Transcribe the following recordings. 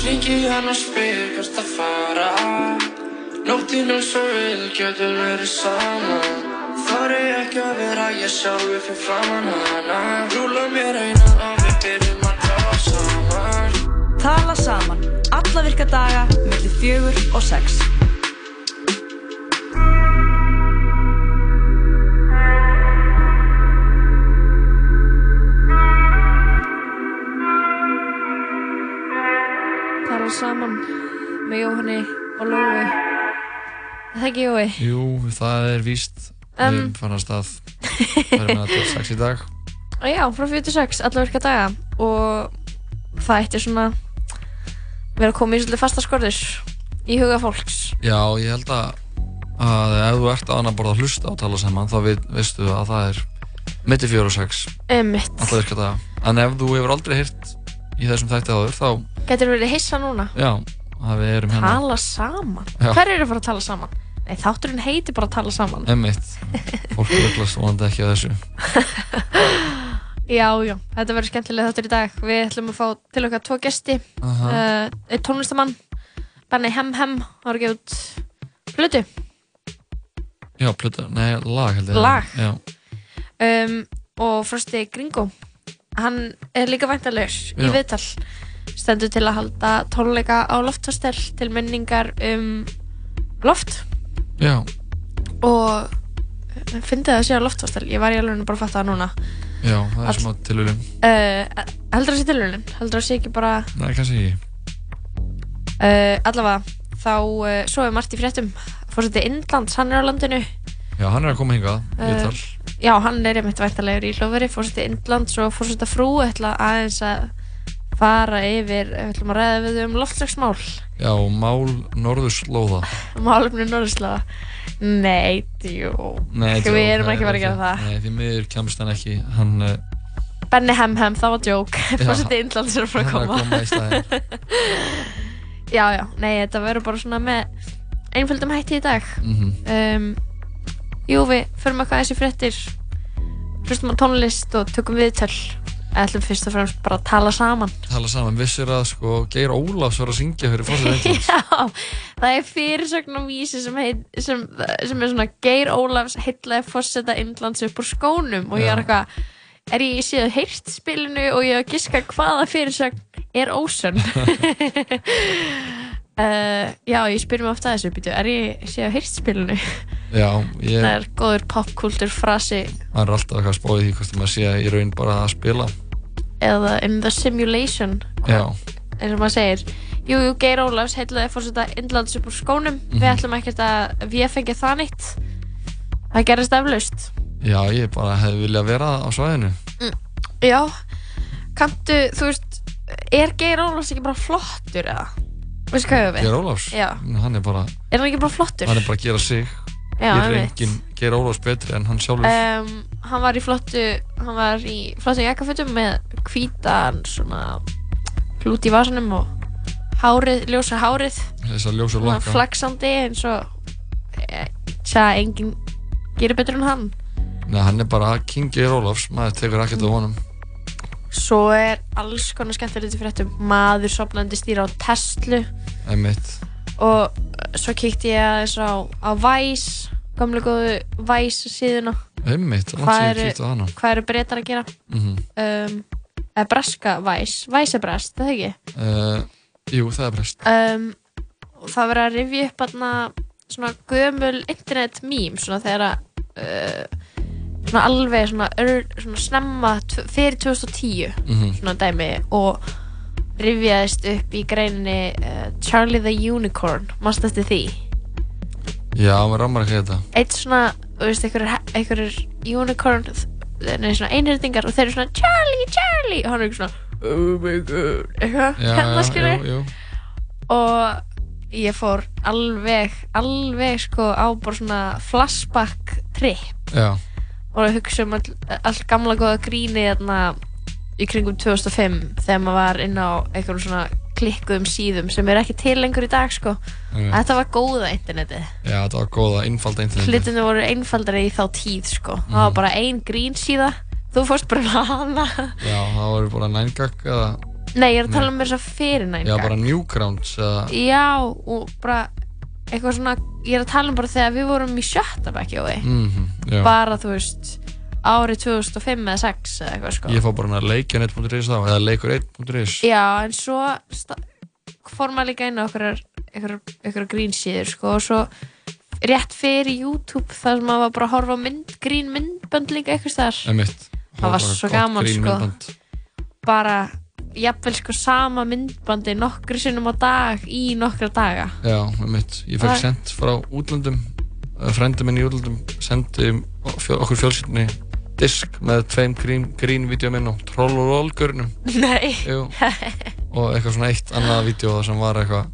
Hringi hann og spyr hvert að fara Nóttinn er svo vil, getur verið saman Þar er ekki að vera ég sjálfi fyrir framann hana Rúla mér einan og við byrjum að tala saman Tala saman. Alla virka daga, millir fjögur og sex. Saman með Jóhanni og Lói. Er Það ekki Jói? Jú, það er víst Um. Við fann að stað Það er með til 6 í dag já, frá 46, alla virka daga og það ætti svona vera komið í svolítið fasta skorður í huga fólks. Já, ég held að, að ef þú ert borð að hlusta á tala saman þá veistu að það er mitti 4 og 6 Emmitt. alltaf virka daga En ef þú hefur aldrei hýrt í þessum þætti áður þá, Getur verið hissa núna? já, að við erum hérna Tala saman? Já. Hver eru að fara að tala saman? Nei, þátturinn heitir bara að tala saman. Emmitt, fólk vöglast vonandi ekki á þessu Já, já, þetta verður skemmtilega þáttur í dag. Við ætlum að fá til okkar tvo gesti. Aha. Uh, einn tónlistamann, Benny Hem Hem, það var ekki út hlutu. Já, plöta, nei, lag held ég Lag? Um, og Frosti Gringo hann er líka væntanlegur í viðtal. Stendur til að halda tónleika á lofthostel til minningar um loft. Já, og fyndið að sé á lofthostel ég var í alveg bara að fatta það núna. Já, það er smá tilhörun uh, heldur það sé tilhörnin heldur það sé ekki bara Nei, kannski ekki. Uh, allavega þá uh, svo er margt í fréttum. Fórseti Indlands, hann er á landinu. Já, hann er að koma hingað, Eh, viðtal já, hann er einmitt væntanlegur í hlóðveri fórseti Indlands og fórseta frú ætla aðeins að fara yfir, við ætlum að ræða við um loftslagsmál. Já, mál norðurslóða. Málefni Norðurslaða Nei, jú Nei, Við djók, erum nei, ekki að fara að gera það. Nei, því miður kemst hann ekki. Hann, uh, Benny Hem Hem, það var djók Já. Fórseti Indlands er að fara að er koma að koma. í Já, já, nei, þetta verður bara svona með einföldum hætti í dag. Mhm. um, Jú, við förum eitthvað þessi fréttir. Hlustum á tónlist og tökum viðtöl. Ætlum fyrst og fremst bara að tala saman. Tala saman, vissir að sko Geir Ólafs var að syngja fyrir Indlands Já, það er fyrirsögn á vísi sem, heit, sem, sem er svona Geir Ólafs heitlaði fórseta Indlands upp úr skónum og ég er eitthvað er ég í síðan heyrt spilinu og ég er að giska hvaða fyrirsögn er ósönn uh, Já, ég spyr mér ofta þessu býtu, er ég síðan heyrt spilinu Já, ég, það er góður popkultur frasi. Hann er alltaf eitthvað að spáði því hvort maður sé í raun bara að spila. Eða in the simulation Já, eins og maður segir? Jú, jú, Geir Ólafs heitlaði fórseta Indlands upp úr skónum. Við Mhm. ætlum ekkert að við fengið það nýtt það gerist eflaust. Já, ég bara hefði viljað vera á svæðinu. Já, kanntu, þú veist er Geir Ólafs ekki bara flottur eða? Geir Ólafs, Já. hann er bara Er hann ekki bara flottur? hann er bara að gera sig. Já, Ég er einmitt. engin Geir Ólafs betri en hann sjálfur. Um, Hann var í flottu hann var í flottu jakkafötum með hvítan svona klút í vasanum og hárið, ljósa hárið. Þess að ljósa lokka. flaksandi eins og e, tja, enginn gerir betur en hann. Nei, hann er bara King Geir Ólafs. Maður tekur ekkert á honum Svo er alls konar skemmtilegt í fréttum maður sopnandi stýra á Tesla einmitt. Og svo kíkti ég aðeins á, á Vice gamlega góðu Vice síðuna. Einmitt, langt hvað sér eru, kýtt á hana. hvað eru breytar að gera? Mm um, eða breska Vice? Vice er brest, það ekki? Uh, Jú, það er brest um, það verður að rifja upp aðna, svona gömul internet mím svona þegar að uh, svona alveg svona, ör, svona snemma fyrir 2010 Mhm. svona dæmi og rifjaðist upp í greininni uh, Charlie the Unicorn. Mást eftir því? Já, maður rammar ekki þetta. Eitt svona, þú veist, einhverjir unicorn nei, svona einhyrningar og þeir eru svona Charlie, Charlie! Og hann er eitthvað svona oh my god. Eitthvað, hérna skilur og ég fór alveg alveg sko á bara svona flashback trip. Já, og að hugsa um all, all gamla góða gríni þarna í kringum 2005 þegar maður var inn á einhverjum svona klikkuðum síðum sem er ekki til lengur í dag sko. Einmitt. þetta var góða internetið. Já, þetta var góða, einfalda internet hlutinu voru einfaldari í þá tíð sko. Það var bara ein grín síða. Þú fórst bara með hana. Já, það voru bara 9gag eða? Nei, ég er að tala um þess að fyrirnæninga. Já, bara Newgrounds eða? Já, og bara eitthvað svona, ég er að tala um bara þegar við vorum í sjötta við. mm Já, Bara, þú veist, árið 2005 eða 6 eða eitthvað sko. ég fór bara að leikjanet.is þá eða leikur1.is Já, en svo fór maður líka inn á okkur grínsíður sko og svo rétt fyrir YouTube þar sem maður var bara að horfa mynd, grín myndbönd líka eitthvað þar. Emitt Það var svo gaman, sko. Bara, jafnvel sko sama myndbandi nokkru sinnum á dag í nokkra daga. Já, emitt Ég fekk sendt frá útlöndum frendi minn í útlöndum sendi okkur fjölskyldinni disk með tveim grín, grín-vídeó minn og troll og roll-görnum Nei, Jú, og eitthvað svona eitt annað þar sem var eitthvað,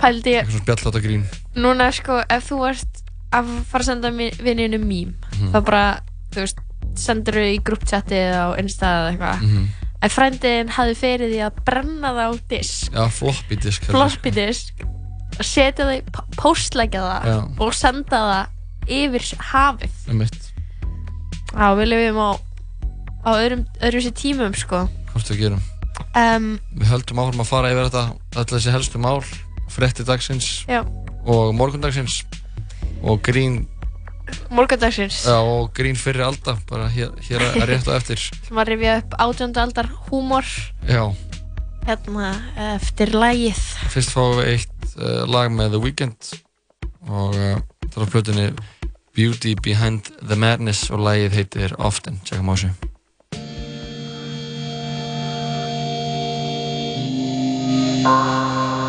pældi ég, eitthvað svona spjallháta grín núna sko, ef þú ert að fara að senda vinninu mím, Mhm. þá bara, þú veist, sendur þau í gruppchatið á Insta eða eitthvað. mm En frændiðin hafði fyrir því að brenna það á disk, Já, floppy disk floppy disk, setja það, í- p- póstleggja það Já. og senda það yfir hafið. Emitt, Já, við á, á öðrum, öðrum sér tímum, sko. við gerum Um, Við höldum áfram að fara yfir þetta öll þessi helstu mál, frétti dagsins já, og morgundagsins og grín, morgundagsins, já, og grín fyrir alda bara hér, hér að rétt og eftir. Sem að rifja upp átjöndu aldar húmor, Já, hérna, eftir lægið. fyrst fáum við eitt uh, lag með The Weeknd og uh, það er á plötunni Beauty Behind the Madness og lagið heitir Often, tjekkum á þessu Ooh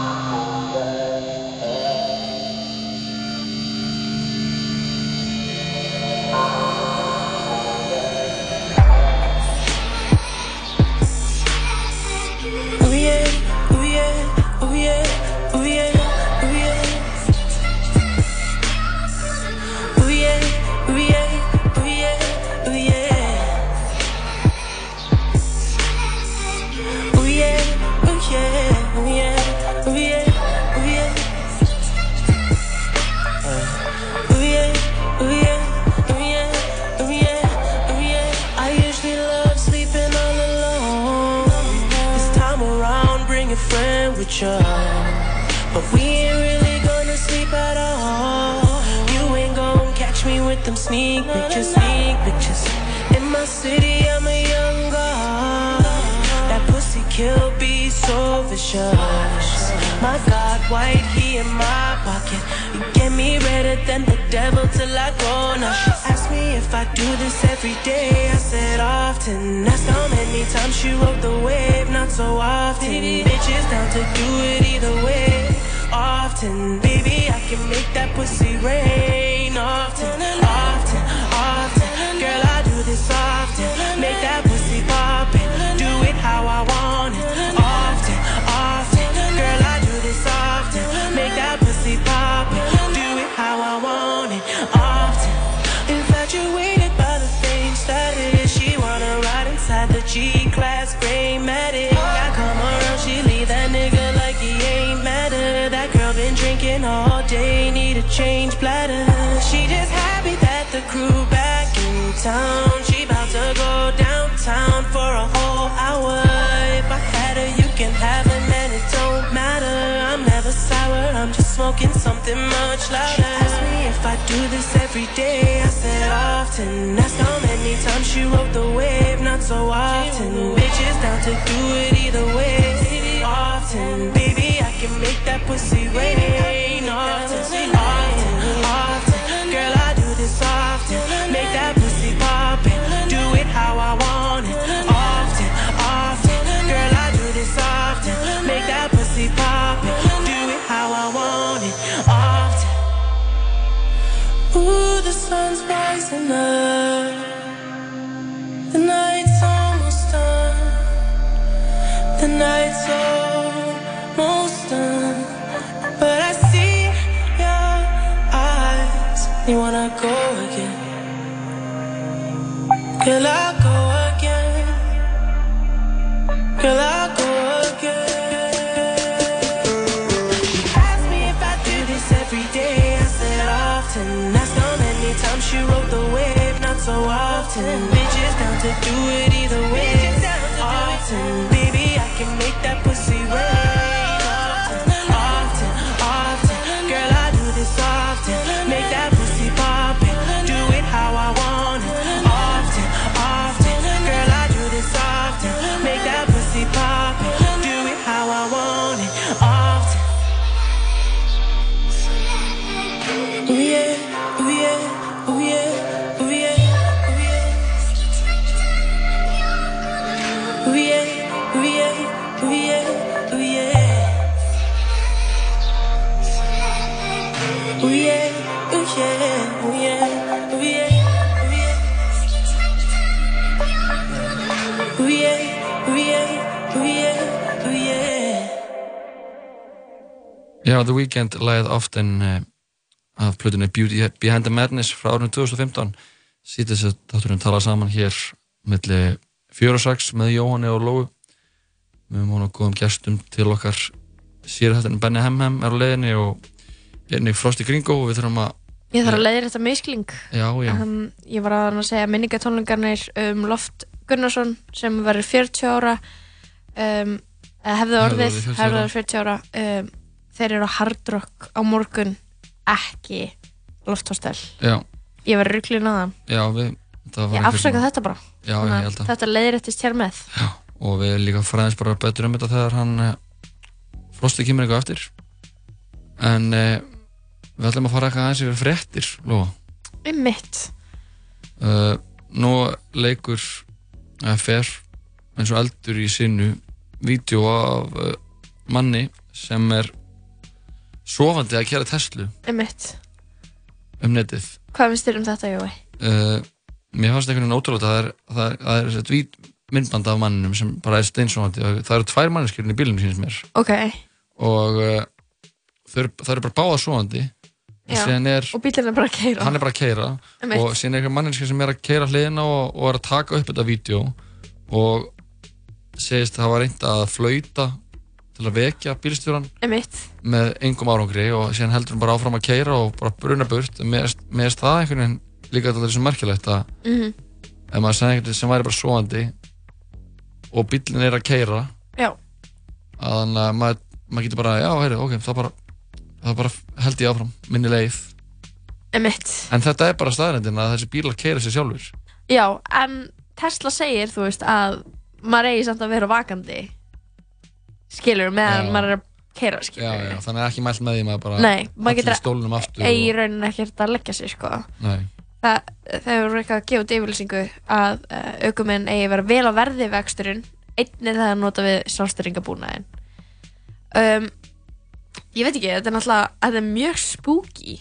you. But we ain't really gonna sleep at all. You ain't gonna catch me with them sneak pictures, sneak pictures. In my city, I'm a young god. That pussy kill be so vicious. My God, white he in my pocket. You get me redder than the devil till I go. Now me if I do this every day. I said often. Asked how many times she rode the wave. Not so often. Bitches down to do it either way. Often, baby, I can make that pussy rain. Often, often. Do this every day. I said often. Asked how many times she rode the wave, not so often. Bitches down to do it either way. Often, baby, I can make that pussy rain. Often, often. The night's almost done. The night's almost done. But I see your eyes. You wanna go again? Girl, I'll go again. Girl, I'll Bitches down to do it Já, The Weeknd læði often uh, af plötunni Beauty Behind the Madness frá árið 2015 sýtti þess að þátturinn tala saman hér milli fjórasags með Jóhanni og Lóu við höfum hún á góðum gestum til okkar sér þetta en Benny Hemhem er á leiðinni og einnig Frosti Gringo og við þurfum að Ég þarf að leiðir þetta miskling. Já, já. Um, ég var að segja minningatónlingarnir um Loft Gunnarsson sem verður 40 ára um, hefði orðið, hefði orðið 40 ára um, þeir eru á Hard Rock á morgun ekki Lofthostel ég var rugglin að það. Já, við Ég afsaka þetta bara. Já, ég að Þetta leiðir eftir stjár með. Já, og við líka fræðins bara betur um þetta þegar hann eh, Frosti kemur eitthvað eftir. En eh, Við ætlum að fara eitthvað aðeins yfir fréttir. Um mitt. Uh, nú leikur fer eins og eldur í sinnu vídeo af uh, manni sem er sofandi að kjæra Tesla. Um mitt. Um netið. Hvað finnst þér um þetta, Jói? Uh, mér fannst einhvern veginn ótrúlega að það er, það er, það er þetta vít myndband af manninum sem bara er steinsofandi. Það eru tvær manneskjörn í bílunum sínist mér. Ok. Og uh, það eru bara báða sofandi Er, og bílinn er bara að keira hann er bara að keira og síðan er einhver manninski sem er að keira hliðina og, og er að taka upp þetta vídeo og segist að það var reynd að flauta til að vekja bílstjóran með engum árangri og síðan heldur hann bara áfram að keira og bara bruna burt með það einhvern veginn líka þetta er svo merkilegt að mm -hmm. ef maður segir veginn sem væri bara svoandi og bílinn er að keira já. að þannig að maður, maður getur bara já, heyri, ok, það bara það bara held ég áfram, minni leið Emitt. en þetta er bara staðrændin að þessi bílar keira sér sjálfur já, en Tesla segir þú veist að maður eigi samt að vera vakandi skilur, meðan maður er að keira skilur já, já, þannig að ekki mælt með því maður bara Nei, maður getur eigi og... raunin ekkert að leggja sig sko. Nei. það, það hefur eitthvað að gefa út yfirlýsingu að uh, aukuminn eigi vera vel á verði vexturinn einnir það að nota við sjálfstyrringabúnaðin um, ég veit ekki, þetta er náttúrulega, þetta er mjög spooky.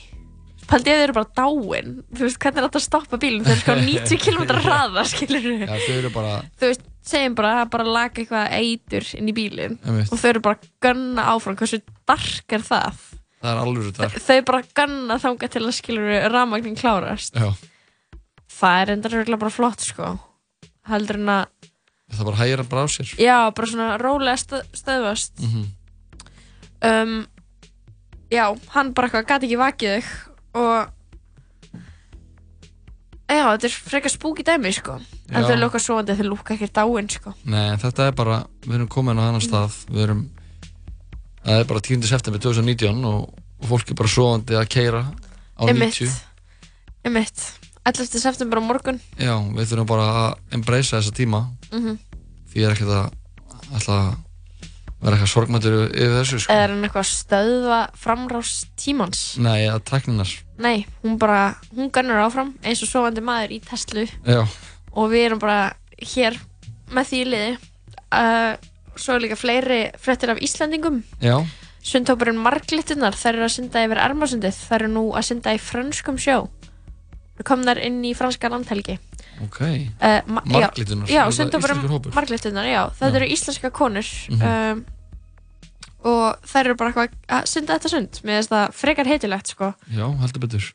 Paldi að þau eru bara dáin. Þú veist, hvernig er þetta að stoppa bílum Þau eru sko 90 km hraða, skilur Já, þau eru bara Þú veist, segjum bara að bara laga eitthvað eitur inn í bílinn Og þau eru bara að gunna áfram. Hversu dark er það? Það er alveg dark. Þau eru bara að gunna þánga til að, skilur, rafmagnin klárast. Já. Það er enda bara flott, sko. Haldur en að Það bara hægir bara á sér. Já, bara svona rólega stöð, stöðvast. Mm -hmm. um, já, hann bara eitthvað gæti ekki vakið þig og já, þetta er frekar spúki dæmi sko en þau lúka svo en þau lúka ekki dáinn sko Nei, þetta er bara, við erum komin á þannan stað við erum, það er bara 10. september 2019 og, og fólk er bara svoandi að keira á 90 Ég mitt 11. september á morgun Já, við þurfum bara að embracea þessa tíma mm -hmm. því ég er ekkert að alltaf Var eitthvað sorgmættur yfir þessu sko? Er hann eitthvað stöðva framrást tímans? Nei, eða tekninar. Nei, hún bara, hún gannur áfram eins og sovandi maður í Tesla. Já. Og við erum bara hér með því liði. Uh, svo er líka fleiri frettir af Íslandingum. Já. Sundhóparinn Marglittunar, þær eru að synda yfir Ermarsundið. Þær eru nú að synda í franskum sjó. Það kom þær inn í franska landhelgi. Ok, uh, ma Marglittunar. Já, já Sundhóparinn Marglittunar, já. Það eru íslenska konur. Mm -hmm. um, og þær eru bara eitthvað að synda þetta sund. Með þess að frekar heitilegt sko. Já, heldur betur.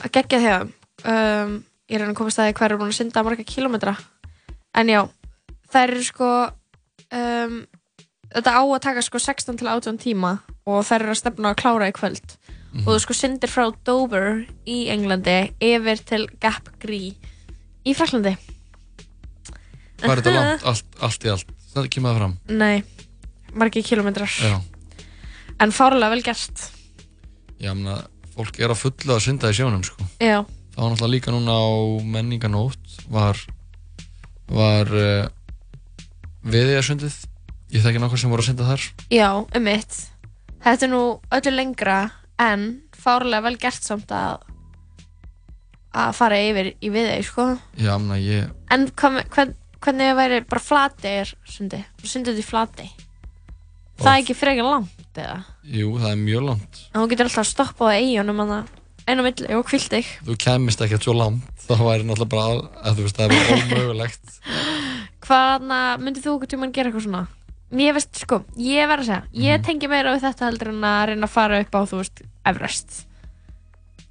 Að gegja þegar um, ég er að komast að því hver er búin að synda marga kilómetra en já, þær eru sko um, þetta á að taka sko 16 til 18 tíma og þær eru að stefna að klára í kvöld. Mm og þú sko syndir frá Dover í Englandi yfir til Gap Gree í Fraklandi Hvað er þetta langt, allt, allt í allt? Það kemur það fram? Nei margi kilómetrar en fárlega vel gert. Já, menna, fólk er að fulla að synda í sjónum sko. Já. Það var náttúrulega líka núna á menninganótt var var uh, viðiðarsundið ég þekki nákvæmlega sem voru að synda þar. Já, um mitt. Þetta er nú öllu lengra en fárlega vel gert samt að að fara yfir í viðeig sko. Já, menna, ég En hvern, hvern, hvernig væri bara flati er sundi, sundið í flati Það er ekki frekar langt eða? Jú, það er mjög langt. En þú getur alltaf að stoppa á eigunum einu milli og kvilt þig. Þú kemist ekkert svo langt, það væri náttúrulega bara að þú veist, það er bara ómögulegt. Hvaðna, myndið þú okkur tíma að gera eitthvað svona? ég veist, sko, ég verð að segja ég mm. tengi meira á þetta heldur en að reyna að fara upp á, þú veist, Everest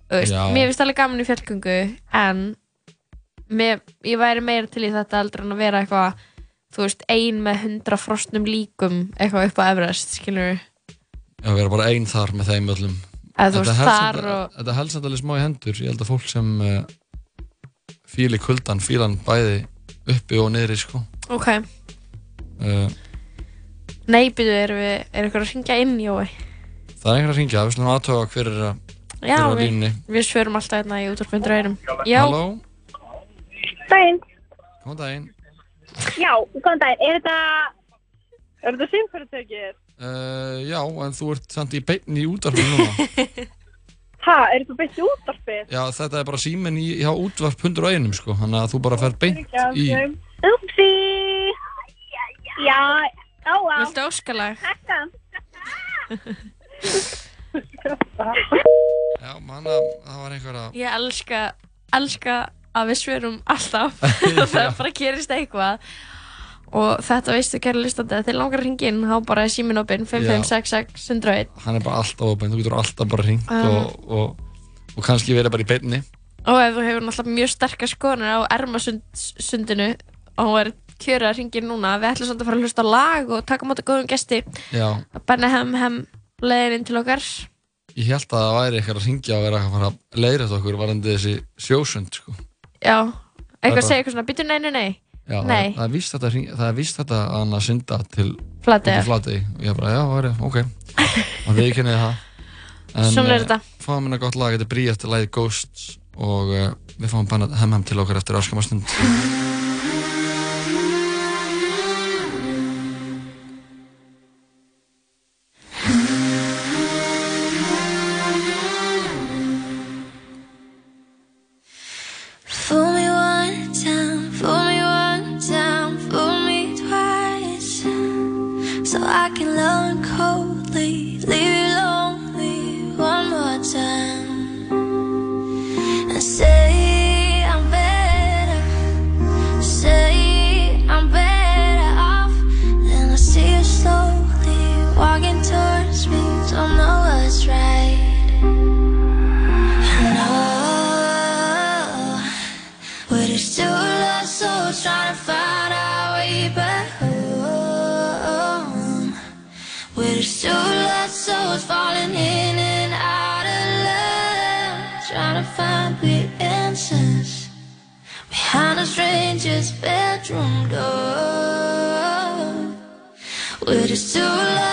þú veist, mér finnst alveg gaman í fjallgöngu en mér, ég væri meira til í þetta heldur en að vera eitthvað þú veist, ein með hundra frostnum líkum eitthvað upp á Everest, skilur við Já, vera bara ein þar með þeim öllum Þetta helst alveg smá í hendur ég held að fólk sem uh, fíli kuldan, fílan bæði uppi og niðri, sko Ok uh, Nei, byrju, er, er eitthvað að ringja inn, Jói? Það er eitthvað að ringja, við slumum aðtöfa hver er að Já, við, við svörum alltaf hérna í útvarpundur einum. Já. Halló. Dæin. Góðan daginn. Já, góðan daginn. Er þetta, er þetta símfyrirtökið? Uh, já, en þú ert samt í beitni í útvarpunum núna. Hæ, er þú beint í útvarpið? Já, þetta er bara síminn í, í útvarpundur einum, sko. Þannig að þú bara fer beint í... Upsi. Já, Já, já. Viltu óskalag? Hækka. Já, manna, það var einhver að... Ég elska, elska að við svörum alltaf. það bara gerist eitthvað. Og þetta veistu, kæra listandi, að þið langar að ringja inn, þá bara símin opinn, 5566-101. Hann er bara alltaf opinn, þú getur alltaf bara ringt um. og, og, og kannski verið bara í beinni. Og ef þú hefur náttúrulega mjög sterkar skoðunar á ermasundinu og hún er kjöra að ringja núna við ætlum svolítið að fara að hlusta lag og taka móta góðum gesti að benna hem hem leiðin til okkar Ég held að það væri eitthvað að ringja og vera að fara að leiðra þetta okkur varandi þessi sjósund sko. Já, eitthvað að segja eitthvað svona byttu nei, nei, nei. Já, nei. Það, það er víst þetta, það er víst þetta að hann að synda til Flategi og ég bara, já, væri, ok. Og við kynniði það Svona er þetta. uh, Fáum hérna gott lag, þetta er Bríett læði Ghosts og uh, við fáum benna hem hem til okkar eftir áskamastund rock and load behind a stranger's bedroom door. We're just too.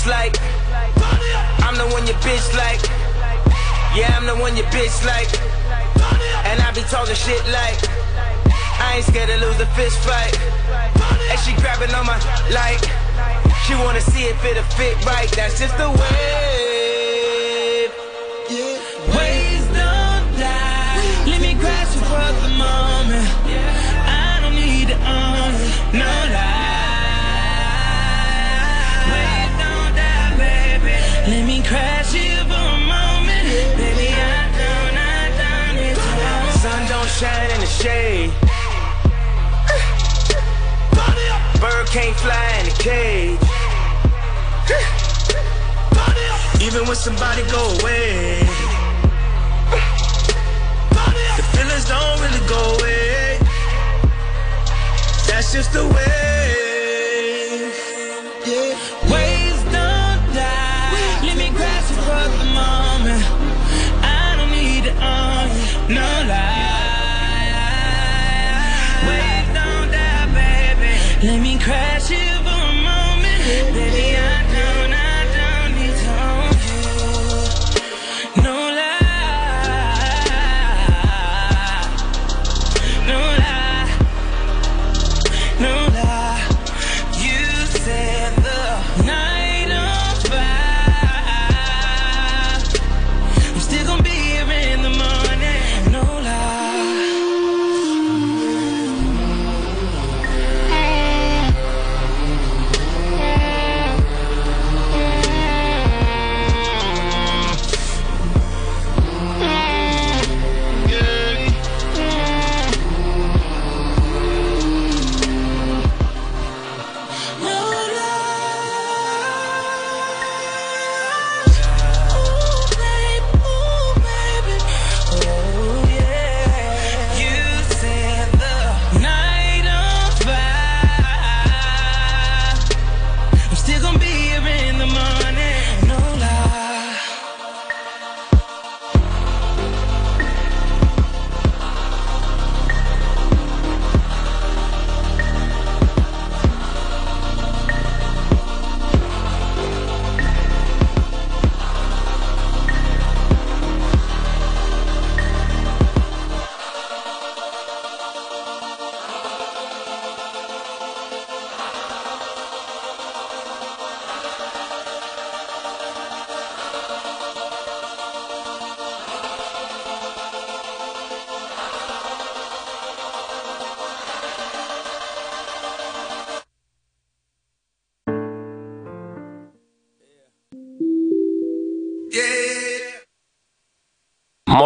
Bitch like I'm the one your bitch like. Yeah, I'm the one your bitch like. And I be talking shit like I ain't scared to lose a fist fight. And she grabbing on my like She wanna see if it'll fit right. That's just the way. Ways don't die Let me you for the moment. I don't need no Shine in the shade. Bird can't fly in a cage. Even when somebody go away The feelings don't really go away. That's just the way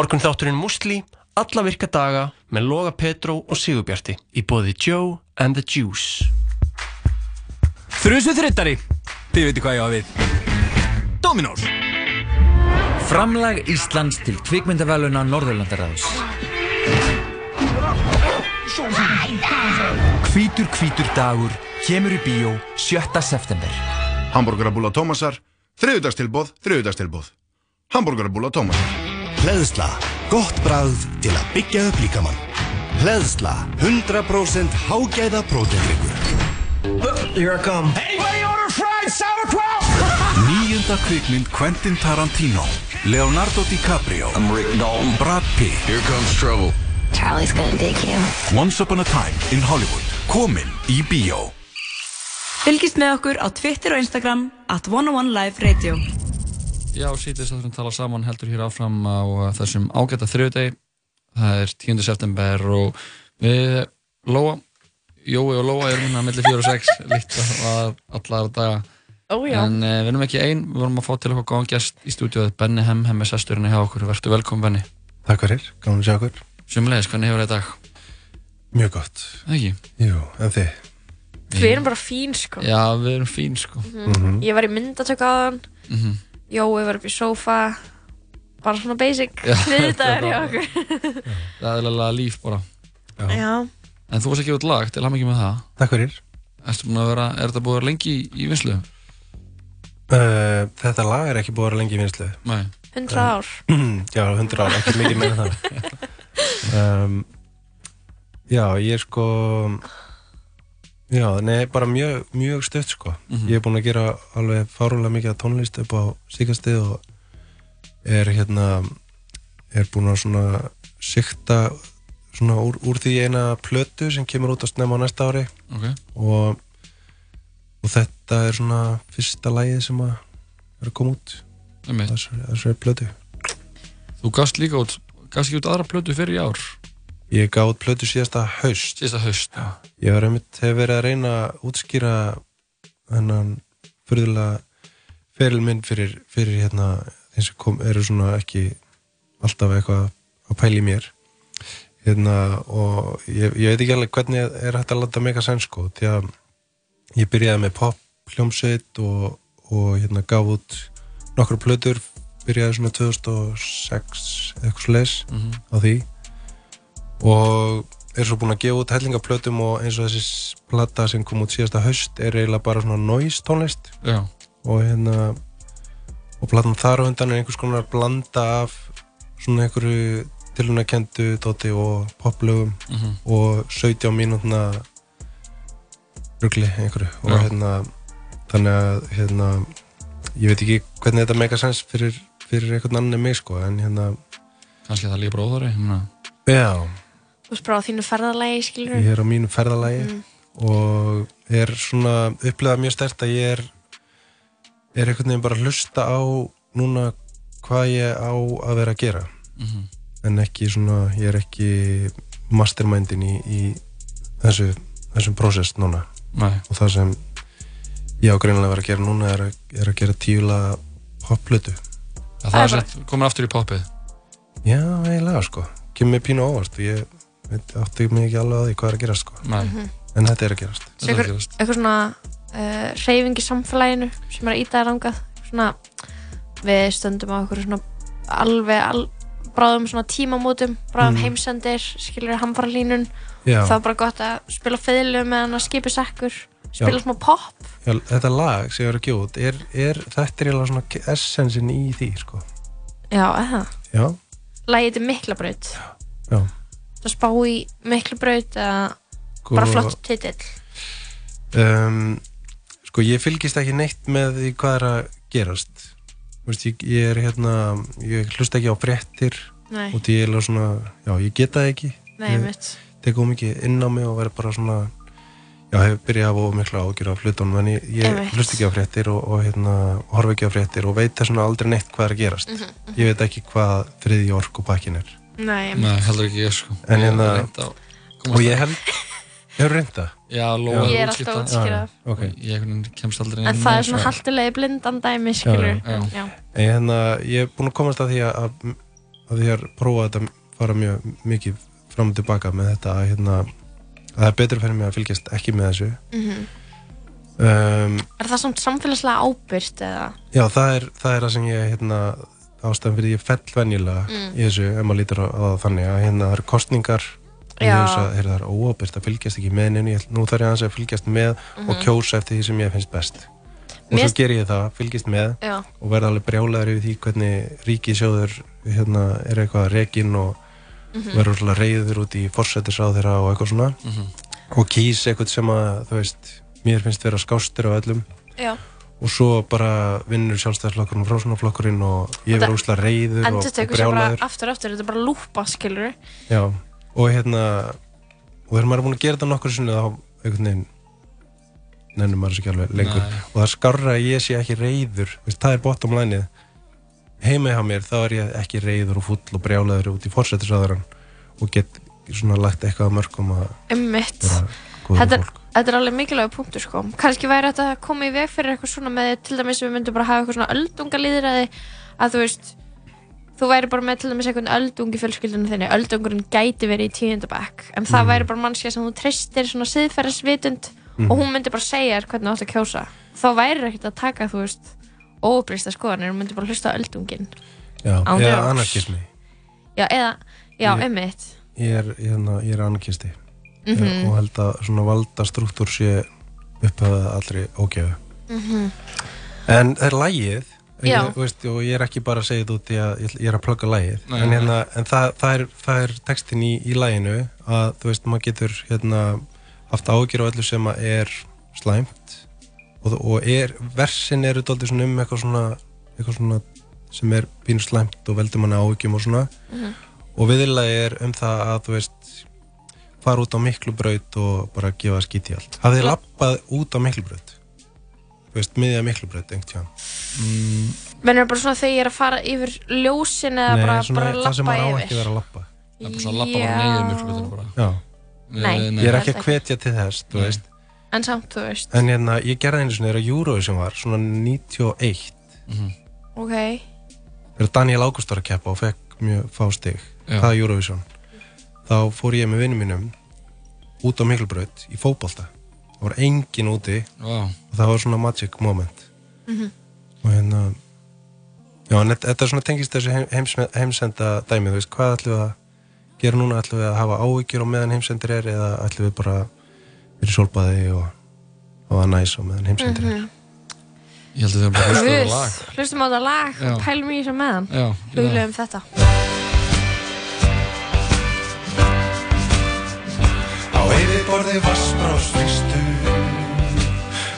Morgun þátturinn Musli, alla virka daga með Loga Petró og Sigurbjarti í bóði Joe and the Juice. Þrjusu þrittari, þið veitir hvað ég á við. Dominós. Framlag Íslands til kvikmyndavæluna Norðurlandaráðs. Hvítur hvítur dagur kemur í bíó 7. september. Hamburgerabúla Tómasar, þriðudagstilbóð, þriðudagstilbóð. Hamburgerabúla Tómasar. Hleðsla, gott bragð til að byggja upp líkamann. Hleðsla, 100% hágæða prótendryggur. Here I come. Anybody order fried sauerkraut? Nýjunda kvikmynd Quentin Tarantino, Leonardo DiCaprio, I'm Rick Dalton, Brad Pitt. Here comes trouble. Charlie's gonna dig you. Once Upon a Time in Hollywood, komin í bíó. Fylgist með okkur á Twitter og Instagram at 101 Live Radio. Já, sítið sem tala saman heldur hér áfram á uh, þessum ágæta þriðdegi. Það er 10. september og við Lóa, Jói og Lóa erum hérna millir 4 og 6 líkt að allar daga. Ó, já. En uh, við erum ekki einn, við vorum að fá til okkur góðan gæst í stúdíóið, Benny Hem, Hemmi Sesturinn hjá okkur. Verður velkom, Benny. Takk fyrir, gaman að sjá okkur. Sumulegis, hvernig hefur þetta dag? Mjög gott. Ekki? Jú, en þið? Við erum bara fín sko. Já, við erum fín sko. Mhm. Ég var í myndatöku aðan, Mhm. Jói var upp í sófa, bara svona basic Já, hliðdagar hjá okkur. Það er eðlilega líf bara. Já. En þú varst ekki út lag til að mikið með það. Takk fyrir. Vera, er þetta búin að vera lengi í, í vinslu? Uh, þetta lag er ekki búið að vera lengi í vinslu. Nei. 100 ár. já, 100 ár, ekki mikið meira en það. um, já, ég er sko, já, nei, bara mjög, mjög stutt sko. Mhm. Ég er búinn að gera alveg fárulega mikið tónlist upp á síkastið og er hérna, er búinn að svona sikta svona úr, úr því eina plötu sem kemur út að snemma á næsta ári Ok. og, og þetta er svona fyrsta lagið sem að er að koma út Einmitt. þessari, þessari plötu Þú gafst líka út, gafst ekki út aðra plötu fyrir í ár? Ég gaf út plötu síðasta haust Síðasta haust Já. Ég var einmitt, hef verið að reyna að útskýra hennan fyrirlega feril minn fyrir, fyrir hérna þeim sem kom, eru svona ekki alltaf eitthvað að pæla í mér hérna og ég, ég veit ekki alveg hvernig er hægt að láta mega sæn sko því að ég byrjaði með pop hljómsveit og, og hérna gaf út nokkru plötur byrjaði svona 2006 eitthvað sles Mhm. á því og er svo búinn að gefa út hellingaplötum og eins og þessi plata sem kom út síðasta haust er eiginlega bara svona noise tónlist Já. og hérna og platan þar á undan er einhvers konar blanda af svona einhverju tilunakendu dóti og poplögum Mhm. og 17 mínútna rugli einhverju og Já. hérna þannig að hérna ég veit ekki hvernig þetta make a sense fyrir, fyrir einhvern annan en mig sko en hérna Kannski það líka bróðari. Já, Þú veist bara á þínu ferðalagi, skilur ég er á mínu ferðalagi Mm. og er svona upplegað mjög stert að ég er er einhvern veginn bara að hlusta á núna hvað ég á að vera að gera Mhm. en ekki svona, ég er ekki mastermindin í, í þessu, þessum prósess núna Nei. og það sem ég á greinilega að vera að gera núna er að, er að gera tíula popplötu Já, það er sett, komin aftur í poppið. Já, eiginlega sko kemur mér pínu á óvart og ég veit, átti mig ekki alveg að því hvað er að gerast sko. Nei. Mhm. en þetta er að gerast. Eitthvað svona uh, reyfing í samfélaginu sem er að íta þér angað svona við stöndum á eitthvað svona alveg al, bráðum svona tímamótum bráðum Mm. heimsendir, skilur hamfara línun Já. það er bara gott að spila fiðlu með hann að skipi sekkur spila Já. smá pop Já, þetta lag sem ég er að út er, er, þetta er eiginlega svona essensin í því sko. Já, eða? Já, lagið er Miklabraut. Já það spá í Miklabraut eða Sko- bara flott titill um, Sko ég fylgist ekki neitt með því hvað er að gerast Vist, ég, ég er hérna ég hlusta ekki á fréttir Nei. og því ég er svona, já ég geta ekki Nei, mitt. tek ómikið inn á mig og verð bara svona já, hef byrjað að hafa mikla ágjur af hlutunum en ég, ég hlusta ekki á fréttir og, og hérna, horfa ekki á fréttir og veit þess vegna aldrei neitt hvað er að gerast Mhm, mhm. ég veit ekki hvað þriði orkupakkin er Nei, Nei, heldur ekki ég sko. en Ég hérna hef og ég að- held hefur reynda? Já, Lóa Ég er alltaf að útskýra það. ok Ég kemst aldrei inn en það er svona haltilegi blindan dæmi skilur Já, já. já. En hérna, ég er búinn að komast að því að, að, að því að prófa þetta fara mjög mikið fram og tilbaka með þetta að, hérna, að það er betur fyrir mig að fylgjast ekki með þessu Mhm. um, Er það samt samfélagslega ábyrgt eða? Já, það er það, er það sem ég hérna, ástæðan fyrir ég fell venjulega Mm. í þessu ef maður lítur á, á það þannig að hérna, það eru kostningar og það er óábyrgt að fylgjast ekki með ég, nú þarf ég aðeins að fylgjast með og Mhm. kjósa eftir því sem ég finnst best og Mér- svo ger ég það, fylgjast með Já. og verða alveg brjálæður yfir því hvernig ríkisjóður hérna, er eitthvað rekin og Mhm. verður svolítið reyður út í forsættisáð þeirra og eitthvað svona Mhm. og kýs eitthvað sem að veist, mér finnst vera skástur af öllum Já. Og svo bara vinnur sjálfstæðisflokkurinn og frásunarflokkurinn og ég verður úslega reyður og, og brjálæður aftur aftur Þetta er bara lúpa skilur Já, og hérna og þegar maður er búin að gera þetta nokkur sinni þá einhvern veginn nennum maður þessu ekki alveg lengur. Nei. og það skarra að ég sé ekki reyður veist, það er bottom lineið. Heima hjá mér þá er ég ekki reyður og full og brjálæður út í fórsættisáðaran og get svona lagt eitthvað að mörgum að Ummitt góður þetta, er- þetta er alveg mikilvæg punktur sko. Kannski væri þetta að koma í veg fyrir eitthvað svona með til dæmis við myndum bara hafa eitthvað svona öldungalýðræði að þú veist þú væri bara með til dæmis einhvern öldung í fjölskyldunum þinni. Öldungurinn gæti verið í tíundabæk en það Mhm. væri bara mannskja sem þú treystir svona siðferðisvitund Mhm. og hún myndi bara segja þér hvernig þú átt að kjósa. Þá væri ekkert að taka, þú veist óupplýsta skoðanir, hún myndi bara hlusta öldungin Já, eða anarkismi. Já, eða, já, Ég- Ég er, hérna, ég er anarkisti Mhm. og held að svona valda struktúr sé upphafað allri ógefu Mhm. En það er lægið ég, veist, og ég er ekki bara að segja þetta út í að ég, er að plugga lægið Nei, en, hérna, en það, það, er, það er textin í, í læginu að þú veist maður getur hérna, haft ágjur á öllu sem að er slæmt. Og, og er, versin eru svona um eitthvað svona, eitthvað svona sem er pínu slæmt og veldur manni ágjum og svona. Mhm. og viðlagi er um það að þú veist fara út á miklu braut og bara gefa skít í allt. Hafið þið lappað út á miklu braut þú veist, miðja miklu braut einhvern tíðan mm, mennur bara svona þegar ég er að fara yfir ljósin eða bara, bara það sem lappa maður á yfir. ekki vera að lappa. Það er bara svona að lappa bara niður miklu bara. Já. Nei, ég er ekki að hvetja til þess þú Nei. veist. En samt, þú veist. En hérna, ég gerði einu svona þegar Eurovision var svona 91 ok, þegar Daniel Ágúst var að keppa og fekk mjög fá stig. Já. það er Eurovision þá fór ég með vinnum mínum út á Miklubraut í fótbolta. Það var engin úti. Vá. og það var svona magic moment. Mhm. og hérna já, en þetta þetta er svona tengist þessu heim, heims, heimsenda dæmi, þú veist, hvað ætlum við að gera núna, ætlum við að hafa áhyggjur á meðan heimsendir er eða ætlum við bara verið sólbaði og hafa næs á meðan heimsendir er? Mhm. Ég held að þau bara hlusta á Guð, lag. hlustum á þetta lag og pælum í þessu meðan Já, huglegum þetta yfirborði vassbrós fristur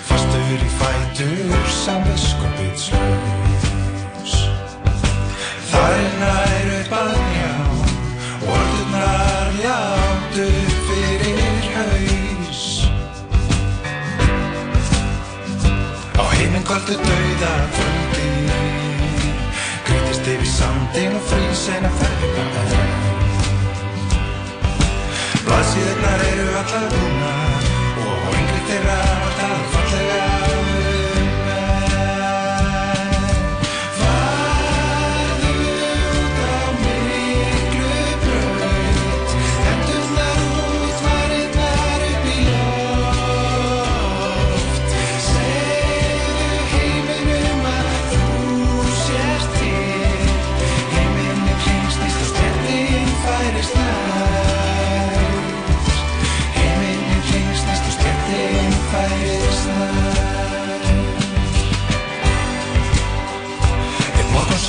Fastur í fætur samviskupitslaus Það er nær upp að njá látt upp fyrir haus. Á heiminn kvöldu dauða kvöldi Grítist yfir sandin og frýs en að ferðina er Blaðsíðurnar eru allar búnar og yngri þeirra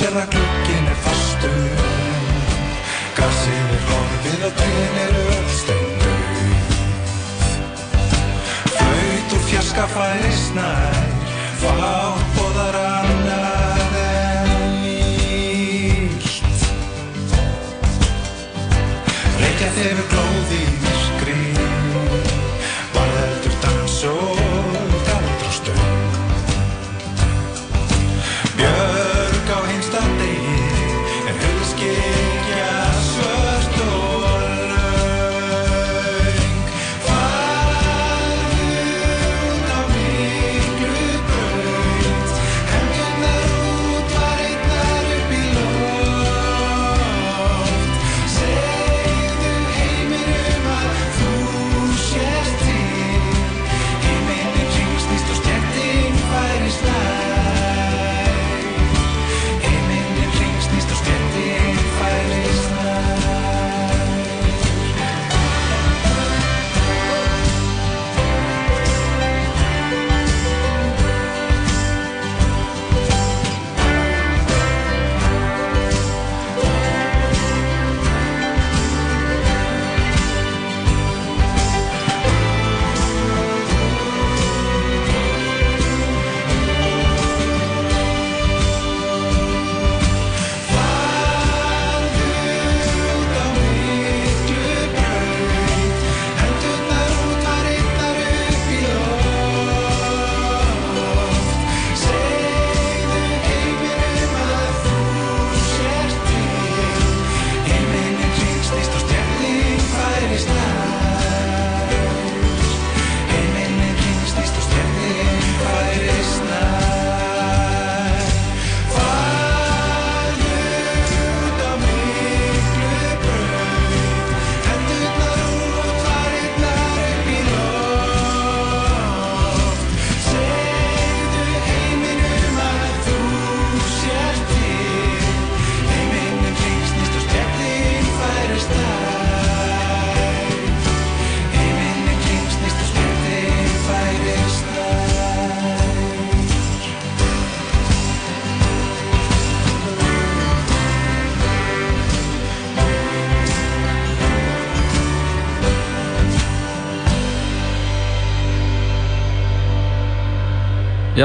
Að glugginn er fastur. Grasið er horfið og trén eru öll steindauð Flaut úr fjarska færist nær Fátt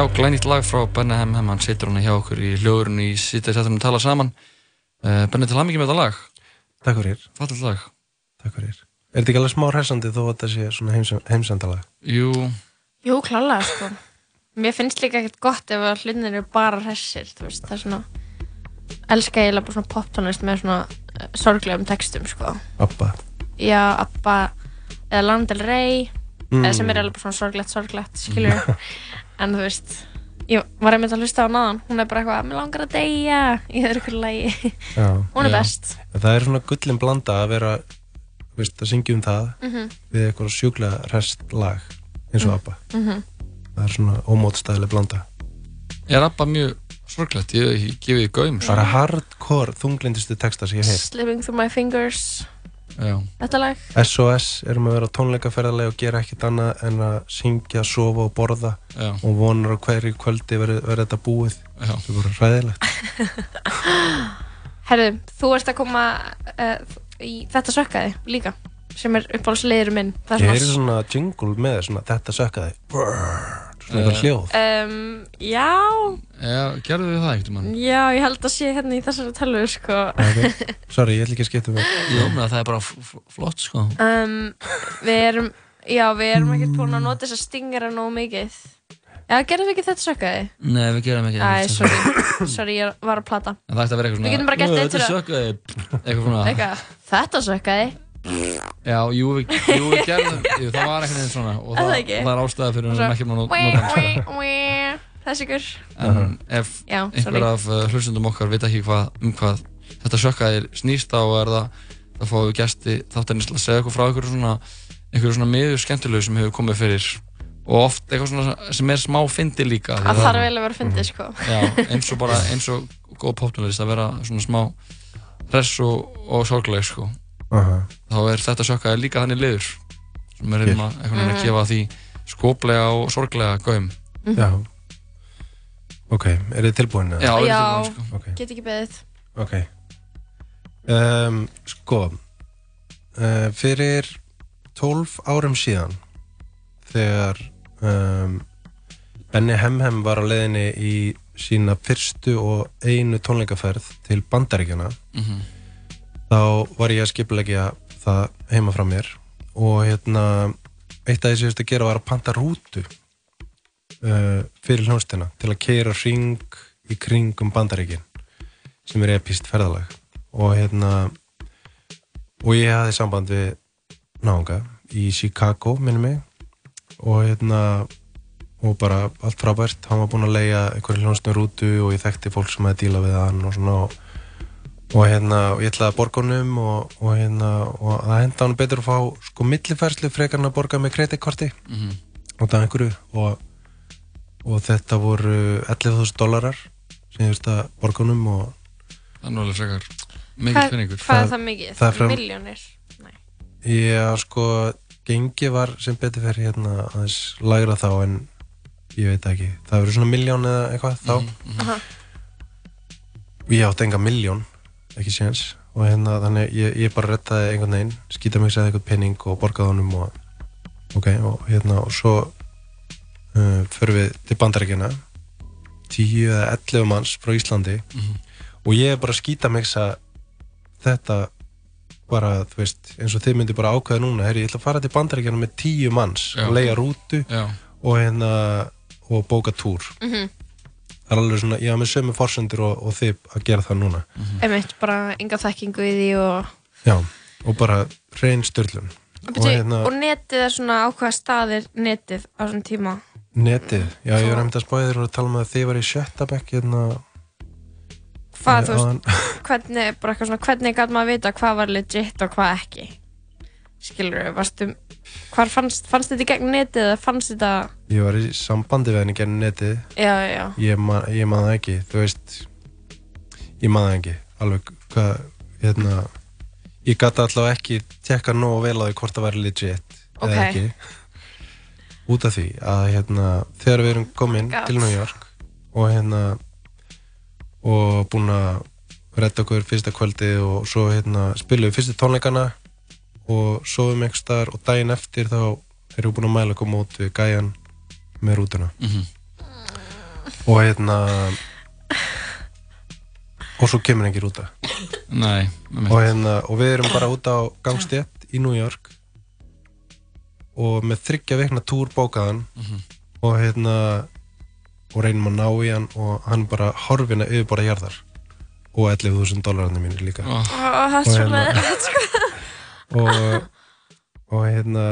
Já, glænýtt lag frá Benny Hem Hem, hann hann hjá okkur í hljóðurinn í sítið settum við tala saman. Uh, Benny, til hamingi með þetta lag. Takk fyrir. Fallit lag. Takk fyrir. Er þetta ekki alveg smá hressandi þó að þetta sé svona heims heimsendalag? Jú. Jú, klálega, sko. Mér finnst líka ekkert gott ef að hlutinir eru bara hressir, þú veist, það er svona, elska ég bara svona poptónlist með svona uh, sorglegum textum, sko. Abba. Já, Abba, eða Lana Del Rey, Mm. eða sem er alveg bara svona sorglegt, sorglegt, skiljur. en þú veist, ég var einmitt að hlusta á náðan, hún er bara eitthvað, mér langar að deyja í öðru hverju lagi. Já. hún er Já. best. Það er svona gullin blanda að vera, þú veist, að syngja um það Mhm. við eitthvað sjúklega hrest lag eins og Mm. Abba. Mhm. Það er svona ómótstæðileg blanda. Er Abba mjög sorglegt? Ég hef ekki gefið því gaum. sko. Bara hardcore þunglindustu texta sem ég hef. Slipping Through My Fingers, Já. þetta lag. SOS erum að vera tónleikaferðarlega og gera ekkert annað en að syngja, sofa og borða Já. og vonar á hverju kvöldi verði þetta búið. Já. Það er bara ræðilegt. Herðu, þú ert að koma uh, í þetta sökkaði líka, sem er uppáhaldsleiður minn. Það Ég er svona jingle með svona þetta sökkaði. Brrrr, Svona Eh. eitthvað hljóð. Um, já, Já, gerðu við það ekkert mann? já, ég held að sé hérna í þessari tölvu, sko. Okay. Sorry, ég ætla ekki að skipta mig. Jú, menn það er bara flott, sko. Um, við erum, já, við erum ekkert búin að nota þess að stingera nógu mikið. Já, gerðum við ekki þetta sökkaði? Nei, við gerum ekki Æ, sorry, sorry, ég var að plata. En það ætti að vera eitthvað svona Við getum bara gert "Nú, eitt Þetta er fyrir að- sökkaði Eitthvað svona Eitthvað, þetta sökkaði. Já, jú, við, jú, við gerðum jú, Það var eitthvað einn svona Og Er það, það og það er ástæða fyrir Og við ekki wee, sko. wee. Þessi ykkur. En ef Já, einhver sorry. af uh, hlustundum okkar veit ekki hvað, um hvað þetta sökkaðir snýst á er það þá fáum við gæsti þáttarins til að segja eitthvað frá einhverju svona, einhverju svona miður skemmtilegu sem hefur komið fyrir og oft eitthvað svona sem er smá fyndi líka Það þarf vel að vera fyndið, sko. Já, eins og bara, eins og góð poptónlist að vera svona smá hress og, og sorgleg sko Aha. þá er þetta sjökkaði líka þannig liður sem er einhvern veginn að Mhm. gefa því skoplega og sorglega gaum Mhm. Já. Ok, er þið tilbúin? Já, Já, tilbúin, sko. Ok. get ekki beðið. Ok. Um, sko, uh, fyrir 12 árum síðan þegar um, Benny Hemhem var á leiðinni í sína fyrstu og einu tónleikaferð til Bandaríkjana Mhm. Þá var ég að skipulegja það heima frá mér og hérna eitt af því sem ég veist að gera var að panta rútu uh, fyrir hljónstina til að keira ring í kringum Bandaríkin sem er epist ferðalag. Og hérna og ég hafði samband við náunga í Chicago minni mig og hérna og bara allt frábært, hann var búinn að leia einhverju hljónstum rútu og ég þekkti fólk sem hefði díla við hann og svona og, og hérna, og ég ætlaði að borga honum og, og hérna, og það henda hann betur að fá sko millifærslu frekar en að borga með kreditkorti Mhm. og það einhverju og, og þetta voru 11.000 dólarar sem ég veist að borga honum og Það er nálega frekar mikill Hvað- peningur Hvað er það mikið? það er frá- Miljónir? Já, sko, gengi var sem betur fyrir hérna aðeins lægra þá en ég veit ekki, það verður svona miljón eða eitthvað þá Aha. og ég átti enga miljón, ekki séns og hérna þannig ég, ég bara rettaði einhvern veginn, skýta mig sér eitthvað pening og borgaði honum og ok, og hérna og svo uh, förum við til bandarækjana 10 eða 11 manns frá Íslandi Mhm. og ég bara skýta mig að þetta bara, þú veist, eins og þið myndi bara ákveða núna, herri, ég ætla að fara til bandaríkjana með tíu manns Já. og leia rútu Já. og hérna og bóka túr Mhm. Það er alveg svona, ég hafa með sömu forsendur og, og þið að gera það núna. Einmitt, bara enga þekkingu í því og... já, og bara reyn styrlun Og, og hérna, og netið er svona ákveða staðir netið á svona tíma. netið? Já, ég var hefndi að spáði þér og tala um að þið var í sjötta bekk hérna Hvað, þú veist, hvernig, bara eitthvað svona, hvernig gæti maður vita hvað var legit og hvað ekki? Skilur varstu, hvar fannst, fannst þetta í gegn netið eða fannst þetta, ég var í sambandi við henni genið netið já, já, ég man, ég man það ekki þú veist ég man það ekki alveg hvað hérna ég gæti allavega ekki tekka nógu vel á því hvort það væri legit Ok. eða ekki út af því að hérna þegar við erum komin God. til New York og hérna og búin að redda okkur fyrsta kvöldi og svo hérna spilum við fyrstu tónleikana og sofum einhver staðar og daginn eftir þá erum við búin að mæla okkur mót við gæjan með rútuna Mhm. og hérna og svo kemur engir út af Nei, og, hérna, og við erum bara út á gangstétt í New York og með þryggja vikna túr bókaðan Mhm. og hérna og reynum að ná í hann og hann bara horfina yfir bara jarðar og 11.000 dólararnir mínir líka það er Og hérna-. og, og hérna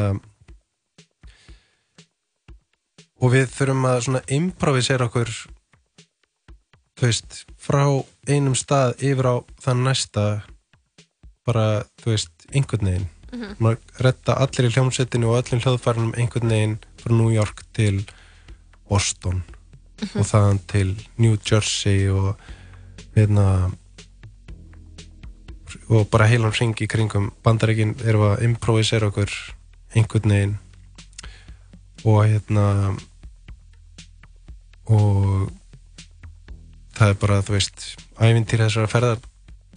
og við þurfum að svona improvisera okkur þú veist frá einum stað yfir á þann næsta bara, þú veist, einhvern veginn Mhm. maður redda allir í hljómsettinu og öllum hljóðfærunum einhvern veginn frá New York til Boston Mhm. og þaðan til New Jersey og hérna og bara heilan ring í kringum bandaríkin erum að improvisera okkur einhvern veginn. Og hérna og það er bara, þú veist ævintýri þessara ferðar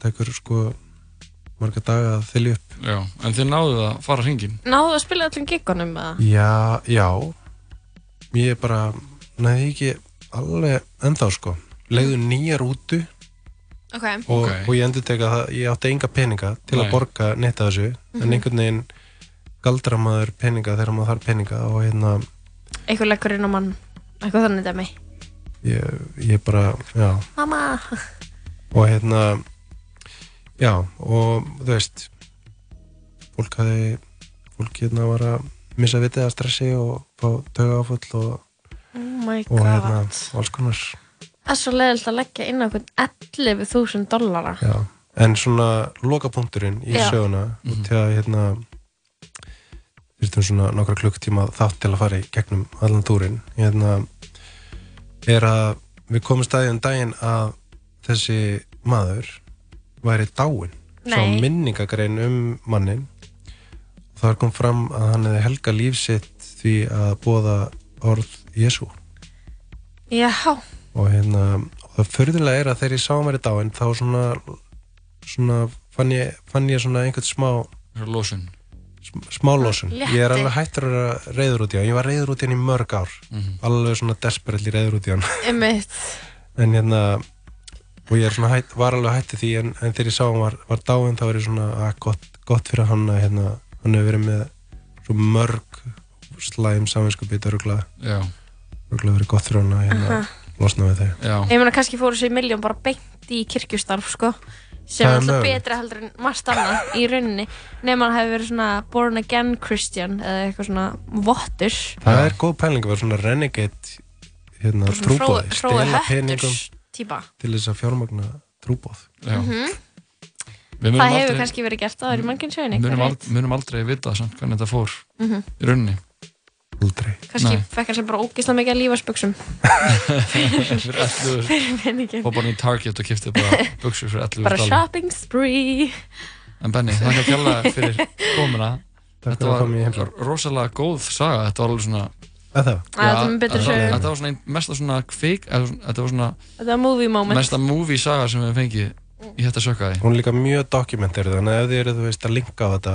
tekur sko marga daga að þylja upp. Já, en þið náðu að fara hringin Náðu að spila öllum giggunum eða? Já, já. Ég er bara, næði ekki alveg ennþá sko. Leiðu nýja rútu Ok. og, Ok. og ég endur teka það, ég átti enga peninga til Nei. að borga neitt af þessu Mhm. en einhvern veginn galdra maður peninga þegar maður þarf peninga og hérna Eitthvað leggur inn á mann Eitthvað þannig dæmi ég, ég bara, já Mamma og hérna já, og þú veist fólk hafi fólk hérna var að missa vitið að stressi og fá tauga áfull og, Oh my og god hérna alls konar er svo leðilt að leggja inn á einhvern 11.000 dollara já. en svona lokapunkturinn í Já. söguna mm til að hérna þurftum svona nokkra klukktíma þátt til að fara í gegnum allan túrin hérna er að við komum staðið um daginn að þessi maður væri dáinn svo Nei. minningagrein um mannin þar kom fram að hann hefði helga líf sitt því að bóða orð Jésu Já, og hérna og það förðulega er að þegar ég sá hann væri dáinn þá svona, svona fann, ég, fann ég svona einhvern smá Lósun smá Létti. ég er alveg hættur að reyður út í hann ég var reyður út í hann í mörg ár Mhm. alveg svona desperately reyður út í hann en hérna og ég er hætt, var alveg hætti því en, en þegar ég sá hann var, var dáinn þá er ég svona að gott, gott fyrir hann að hérna, hann hefur verið með svo mörg slæm samvinskupið öruglega Já. öruglega verið gott fyrir hann að hérna, Aha. Losna við þeir Já. Ég meina kannski fóru sér miljón bara beint í kirkjustarf sko sem Það er er alltaf mögulegt. betra heldur en margt annað í rauninni nema hann hefur verið svona born again Christian eða eitthvað svona vottur það er góð pæling að vera svona renegade hérna, Bara svona trúbóð, hrói- hrói stela peningum típa. til þess að fjármagna trúbóð Já. Mhm. Við munum Það hefur aldrei- kannski verið gert aður í mannkinn sögunni munum, ald, munum aldrei vita samt hvernig þetta fór Mhm. í rauninni Aldrei. Kannski fekk hann sem bara ógislega mikið að lífasbuxum Fyrir 11 Fyrir peningin. og bara í Target og kipti bara buksur fyrir 11 Bara shopping spree. En Benny, þakka fjalla fyrir komuna. Þetta að var rosalega góð saga. Þetta var alveg svona Að það? Að þetta er var svona ein, mesta svona kveik eða svona- Þetta var svona Þetta var movie moment. mesta movie saga sem við fengið í þetta sökkaði. Hún er líka mjög dokumenterið þannig að ef þið eru þú veist að linka á þetta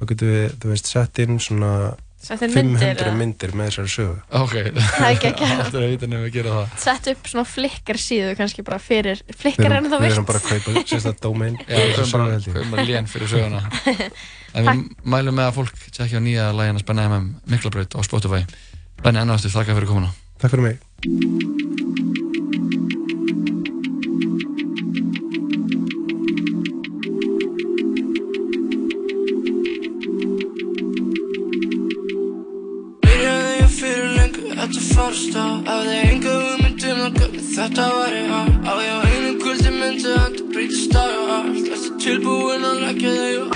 þá getum við þú veist sett inn svona 500 myndir, með þessari sögu. Ok, Það er geggjað. Aldrei að vita nefnum að gera það. Sett upp svona flikkar síðu kannski bara fyrir Flikkar er erum, ennþá við erum bara að kaupa sérstætt domain við höfum bara, höfum bara lén fyrir söguna. En við mælum með að fólk tjekkja á nýja lægina Spenna MM Miklabraut á Spotify. Benni ennáttu, þakka fyrir komuna. Takk fyrir mig þetta var ég á Á ég á einu kvöldi myndi þetta breytist dag og allt Ertu tilbúin að leggja þig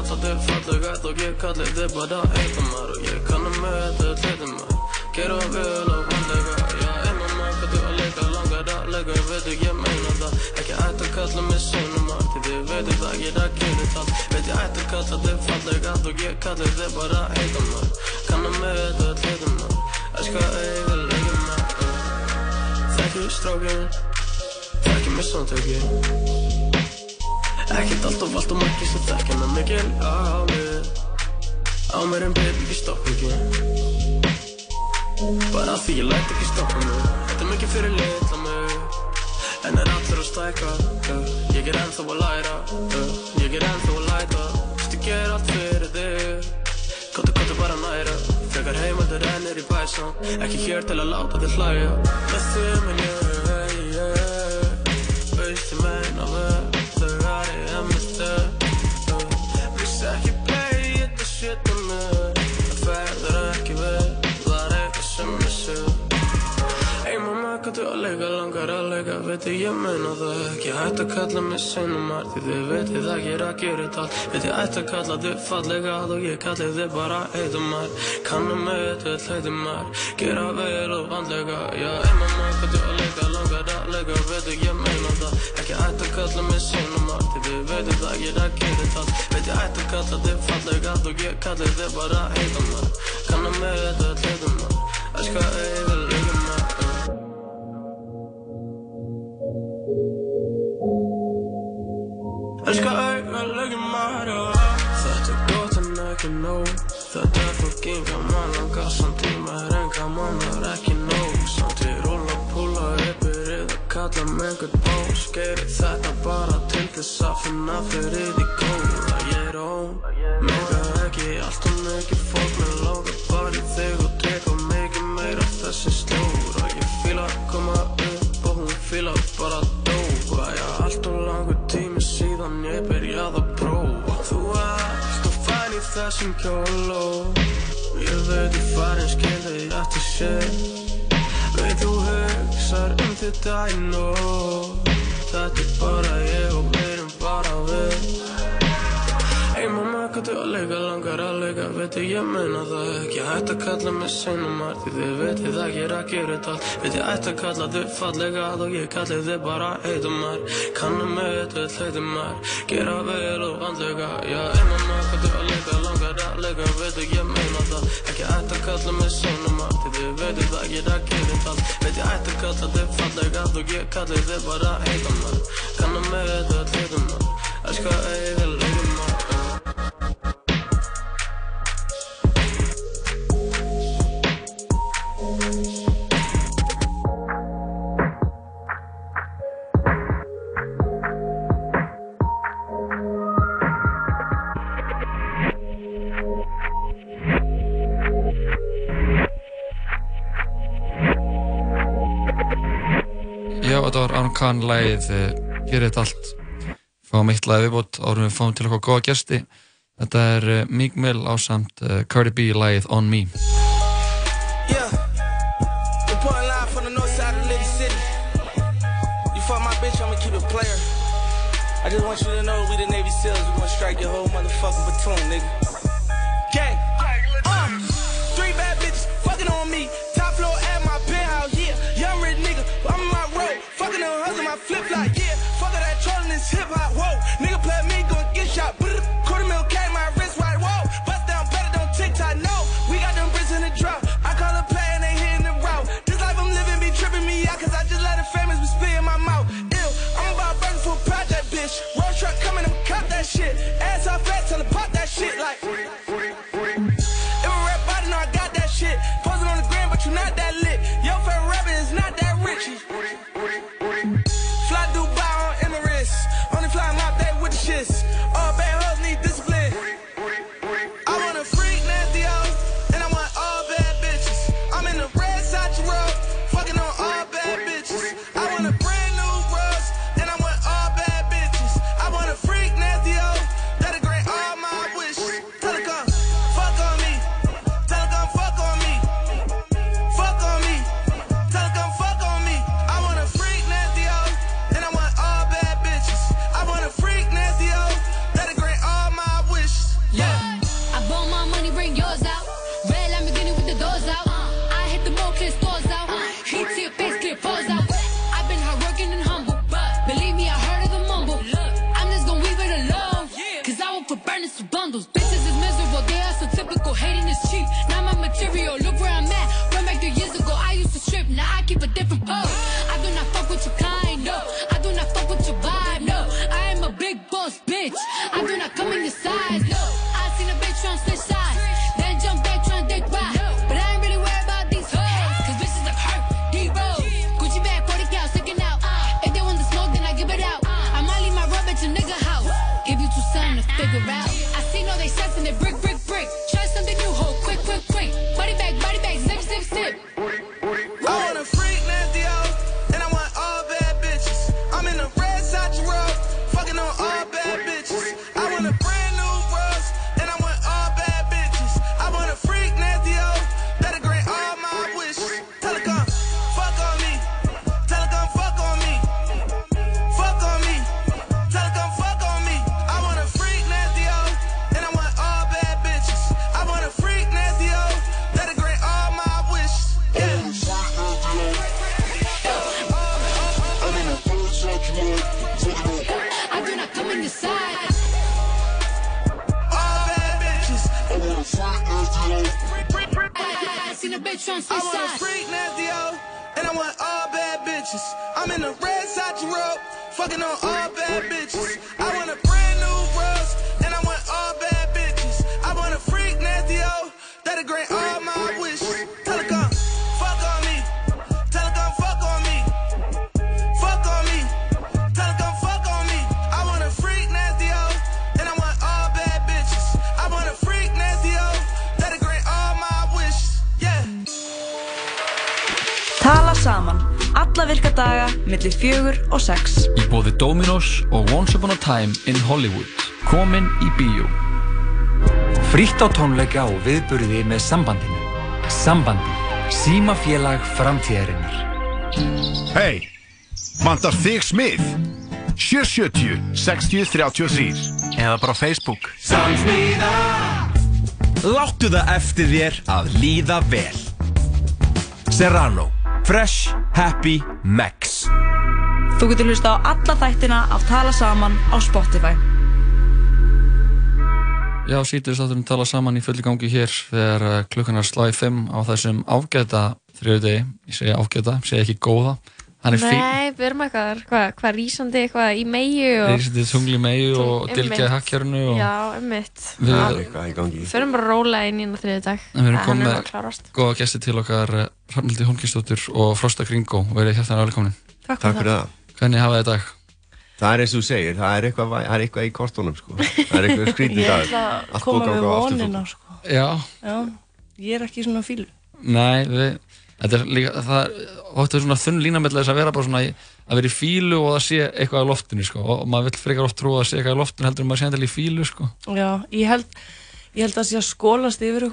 ég að þig fallegætt Og ég kalli þig bara eitthamar Og ég kannum með þetta að Gera vel og vandlega Já, Emma makandi og leika langar að leika Veitu ég meina það. Ekki ætti að kalla mig sinumart Þið veitu það ekki það gerir það. Veit ég ætti að kalla þig fallegætt Og ég kalli þig bara eitthamar Kannum með þetta að Elskar eiga leikum að Þekki strákinn Þekki mig samtökin Ekkert allt og allt og margir sem þekki hana mikil á mér Á mér en baby ekki stoppa ekki. Bara því ég læt ekki stoppa mig. Þetta er mikið fyrir litla mig. En er allir að stækka uh, Ég er ennþá að læra uh, Ég er ennþá að læta. Ég ger allt fyrir þig. Kottu, kottu bara næra. Frekar heimaldur ennir í bæsán Ekki hér til að láta þig hlæja. Með þig minn ég, Veist ég meina vel leika, langar að leika Veitu ég meina það ekki. Hætt að kalla mig sinumar Því þið veitir það ég er að gera þetta allt. Veit ég ætti að kalla þig fallega Og ég kalli þig bara heitumar Kannum með þetta heitumar Gera vel og vandlega Já, ey mamma, kanntu að leika, langar að leika Veitu ég meina það. Ekki Hætt að kalla mig sinumar Því þið veitir það ég er að gera þetta allt. Veit ég ætti að kalla þig fallega Og ég kalli þig bara heitumar Kannum með þetta heitumar Elskar eiga Elskar auga lögum mara Þetta er gott en ekki nóg Þetta er fucking gaman Langa samt tíma er en gaman Það er ekki nóg Samt ég rúla, púla, yfir Eða kalla mig einhvern bós Geiri þetta bara til þess að finna fyrir því góða Ég er ón Mega ekki allt og mikið fólk Mér langar bara í þig og teka mikið meira þessi slóra Ég fíla að koma upp og hún fíla bara að dóa Já, þessum kjól og ég veit ég farin skil þig eftir sér Veit þú hugsar um þetta í nóg Þetta er bara ég og við erum bara við Mamma, kanntu að leika, langar að leika Veitu ég meina það ekki. Hætt að kalla mig sinumar Því þið veitir ég er að gera þetta allt. Veit ég ætti að kalla þig fallega Og ég kalli þig bara heitumar Kannum með þetta heitumar Gera vel og vandlega Já, ey mamma, kanntu að leika, langar að leika Veitu ég meina það ekki. Hætt að kalla mig sinumar Því þið veitir ég er að gera þetta allt. Veit ég ætti að kalla þig fallega Og ég kalli þig bara heitumar Kannum með þetta heitumar Elskar eiga þetta var Arn Kahn lægið eh, Gerir þetta allt Fáum eitt lægið viðbútt árum við fáum til okkur góða gæsti Þetta er eh, Mík Mill á samt eh, Cardi B lægið On Me yeah. I just want you to know we the Navy SEALs. We gonna strike your whole motherfucking platoon, nigga. hip hop, whoa. Dominos og Once Upon a Time in Hollywood, komin í bíu. Frítt á tónleika og viðburði með sambandinu. Sambandi, símafélag framtíðarinnar. Hei, vantar þig smið? 770 6033 Eða bara Facebook. Samsmiða! Láttu það eftir þér að líða vel. Serrano. Fresh. Happy. Max. Þú getur hlusta á alla þættina af Tala Saman á Spotify. Já, sítur þátturum Tala Saman í fulli gangi hér þegar eh, klukkan er sláið 5 á þessum ágæta þrjöðu degi. Ég segja ágæta, ég segja ekki góða. Nei, börum eitthvað, hvað hva, rýsandi eitthvað í meiu og... Rýsandi tungli meiu og dilgjaði hakkjörnu og... Já, ummitt. Við förum bara að róla inn í hérna það þriði dag. Við erum komið með góða gæsti til okkar, eh, Ramildi Holmgjörnstóttur og Frosta Gringo og verið hérna á velkominn. Takk fyrir það. Hvernig hafa þið dag? Það er eins og þú segir, það er eitthvað, það er eitthvað í kortunum sko. Það er eitthvað skrítið dag. Ég ætla að koma með vonina sko. Já. Já. Ég er ekki svona fíl. Nei, við, þetta er líka, það hóttu svona þunn línamillega þess að vera bara svona að vera í fílu og að sé eitthvað á loftinu sko. Og maður vill frekar oft trú að sé eitthvað á loftinu heldur en maður sé hendilega í fílu sko. Já, ég held, ég held að það sé að skólast yfir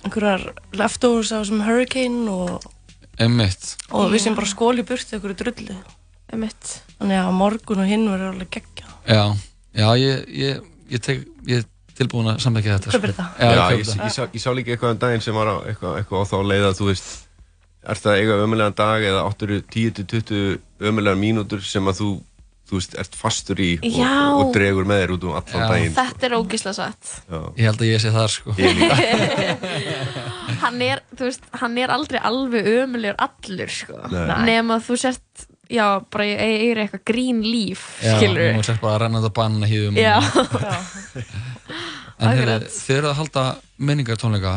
einhverjar leftovers af sem hurricane og Einmitt. og við sem bara skóli burt ykkur drulli Einmitt. Þannig að morgun og hinn verður alveg geggja Já, já, ég, ég, ég, tek, ég er tilbúin að samþekja þetta Kaupir sko. þetta? Já, Já, ég ég, sá, ég sá líka eitthvað um daginn sem var á, eitthvað, eitthvað á þá leið að þú veist Er það eiga ömulegan dag eða áttur 10-20 ömulegan mínútur sem að þú, þú veist, ert fastur í og, Já. og dregur með þér út um allan Já. daginn Þetta er ógislega satt Já. Ég held að ég sé þar sko Ég líka hann er, þú veist, hann er aldrei alveg ömulegur allur, sko Nei. nema þú sért, já, bara ég er eitthvað grín líf, Já, skilur nú sérst bara að renna þetta banna hýðum Já. En þið eru að halda minningartónleika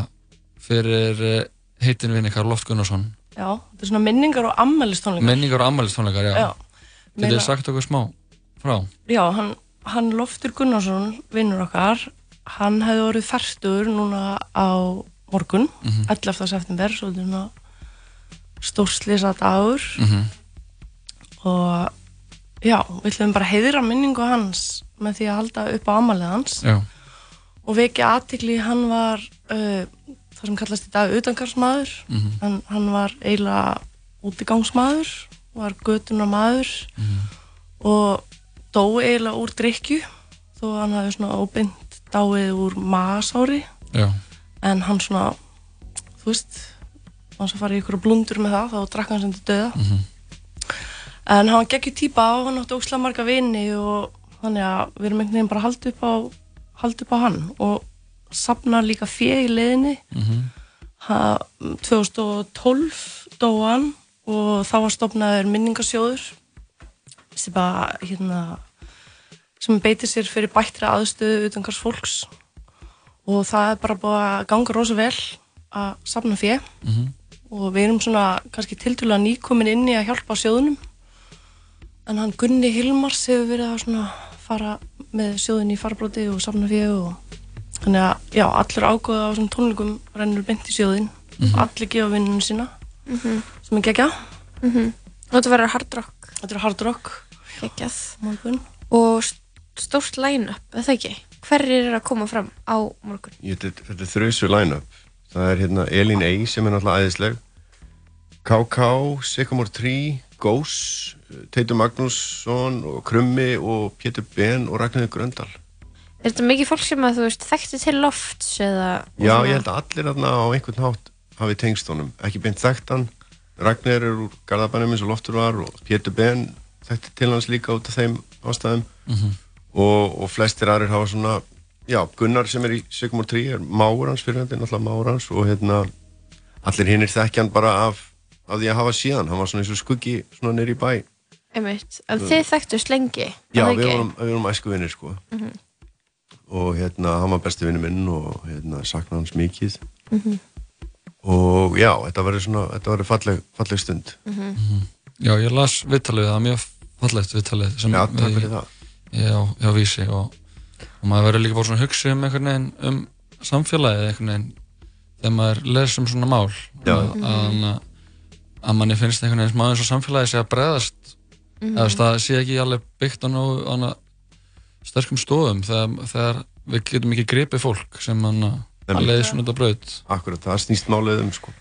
fyrir eh, heitinu vinn ykkar Loft Gunnarsson Já, þetta er svona minningar og ammælistónleikar Minningar og ammælistónleikar, já, Já. Meina- þið sagt okkur smá frá? Já, hann, hann Loftur Gunnarsson, vinnur okkar, hann hefði orðið færtur núna á morgun, Mhm. 11. september, svo þetta er svona stórslýsa dagur Mhm. og já, við ætlum bara að heiðra minningu hans með því að halda upp á amalið hans Já. og vekja aðtikli, hann var uh, það sem kallast í dag utangarsmaður, Mhm. en hann var eiginlega útigangsmaður, var götunar maður og dó eiginlega úr drikju þó hann hafi svona óbeint dáið úr magasári Já. en hann svona þú veist, hann sem farið ykkur blundur með það, þá drakk hann sem til döða Mhm. en hann geggjur típa og hann átti óslega marga vini og þannig að við erum einhvern veginn bara halda upp á halda upp á hann og sapna líka fjö í leiðinni Mhm. ha, 2012 dó hann og þá var stopnaður minningasjóður sem bara hérna sem beitir sér fyrir bættri aðstöðu utangars fólks og það er bara búið að ganga rosa vel að sapna fjö Mhm. og við erum svona kannski tildulega nýkomin inn í að hjálpa sjóðunum en hann Gunni Hilmars hefur verið að svona fara með sjóðun í farbróti og sapna fjö og þannig að já, allur ágóða á þessum tónleikum rennur beint í sjóðin Mhm. allir gefa vinnunum sína Mhm. Sem er geggja Mhm. Og þetta verður hard rock. Þetta er hard rock. Geggjað. Morgun. Og st- stórt line-up, eða ekki? Hverjir er að koma fram á morgun? Ég, þetta, þetta er þrjusu line-up. Það er hérna Elín Ey sem er náttúrulega æðisleg. KK, Sycamore Tree, Ghost Teitur Magnússon og Krummi og Pétur Ben og Ragnarður Gröndal. Er þetta mikið fólk sem að þú veist þekkti til lofts eða Já, ég held að allir þarna á einhvern hátt hafi tengst honum, ekki beint þekktan Ragnar er úr Garðabænum eins og Loftur var og Pétur Ben þekkti til hans líka út af þeim ástæðum Mhm. og, og flestir aðrir hafa svona já, Gunnar sem er í Sigmur 3 er máur hans fyrir þetta, náttúrulega máur hans og hérna, allir hinnir þekkja hann bara af, af því að hafa síðan hann var svona eins og skuggi svona nýri í bæ Einmitt. En þið þekktust lengi Já, við vorum, við vorum æsku vinnir sko Mhm. og hérna, hann var besti vinnu minn og hérna, sakna hans mikið Mhm. Og já, þetta verður svona þetta verður falleg, falleg stund Mhm. Já, ég las viðtalið, það var mjög fallegt viðtalið sem Já, takk við- fyrir það. Já, já, vísi og, og maður verður líka bara svona að hugsa um einhvern veginn um samfélagið einhvern veginn þegar maður les um svona mál að, að, að manni finnst einhvern veginn smá eins og samfélagið sé að bregðast Mhm. eða þú veist, það sé ekki alveg byggt á nógu á sterkum stofum þegar, þegar við getum ekki gripið fólk sem hann að leiði svona þetta braut Akkurat, það snýst málið um sko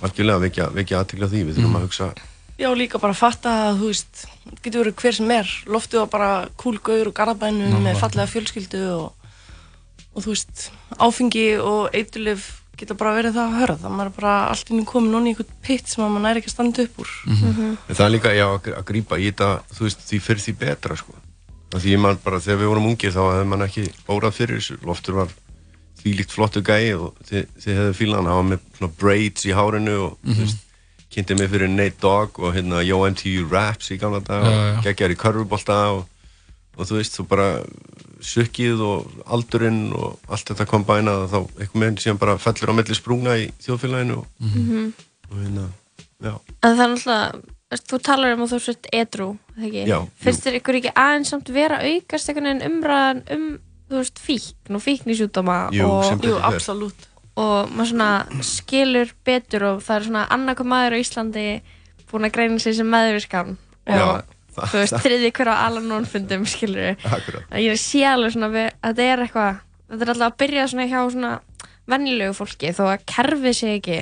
algjörlega vekja, vekja aðtikla því við þurfum að hugsa Já, líka bara að fatta að, þú veist, það getur verið hver sem er. Loftið var bara kúlgauður og garabænu Nákvæmlega. með fallega fjölskyldu og, og þú veist, áfengi og eiturlif geta bara verið það að höra. Það maður er bara allt inn í komin núna í einhvern pitt sem að maður næri ekki að standa upp úr. En það er líka, já, að að grípa í þetta, þú veist, því fyrir því betra, sko. Því man bara, þegar við vorum ungir þá hefði man ekki bórað fyrir þessu. Loftur var þvílíkt flottu gæi og þið, þið hefðu fílan, hann var með svona braids í hárinu og, þú veist, kynnti mig fyrir Nate Dogg og hérna Yo MTV Raps í gamla dag Já, og já. geggjar í körfubolta og, og þú veist, þú bara sukkið og aldurinn og allt þetta kom bæna þá einhvern veginn síðan bara fellur á milli sprungna í þjóðfélaginu og, Mhm. og hérna, já. En það er veist, þú talar um að þú sett edru, eða ekki? Já, Finnst þér ykkur ekki aðeins samt vera aukast einhvern veginn umræðan um, þú veist, fíkn og fíknisjúdóma Jú, og... sem betur Jú, absolutt. og maður svona skilur betur og það er svona annarkoð maður á Íslandi búin að greina sig sem meðvirkan og þú veist, þriði hver á Alan fundum skilur Akkurat. að ég sé alveg svona við, að þetta er eitthvað þetta er alltaf að byrja svona hjá svona venjulegu fólki þó að kerfið sé ekki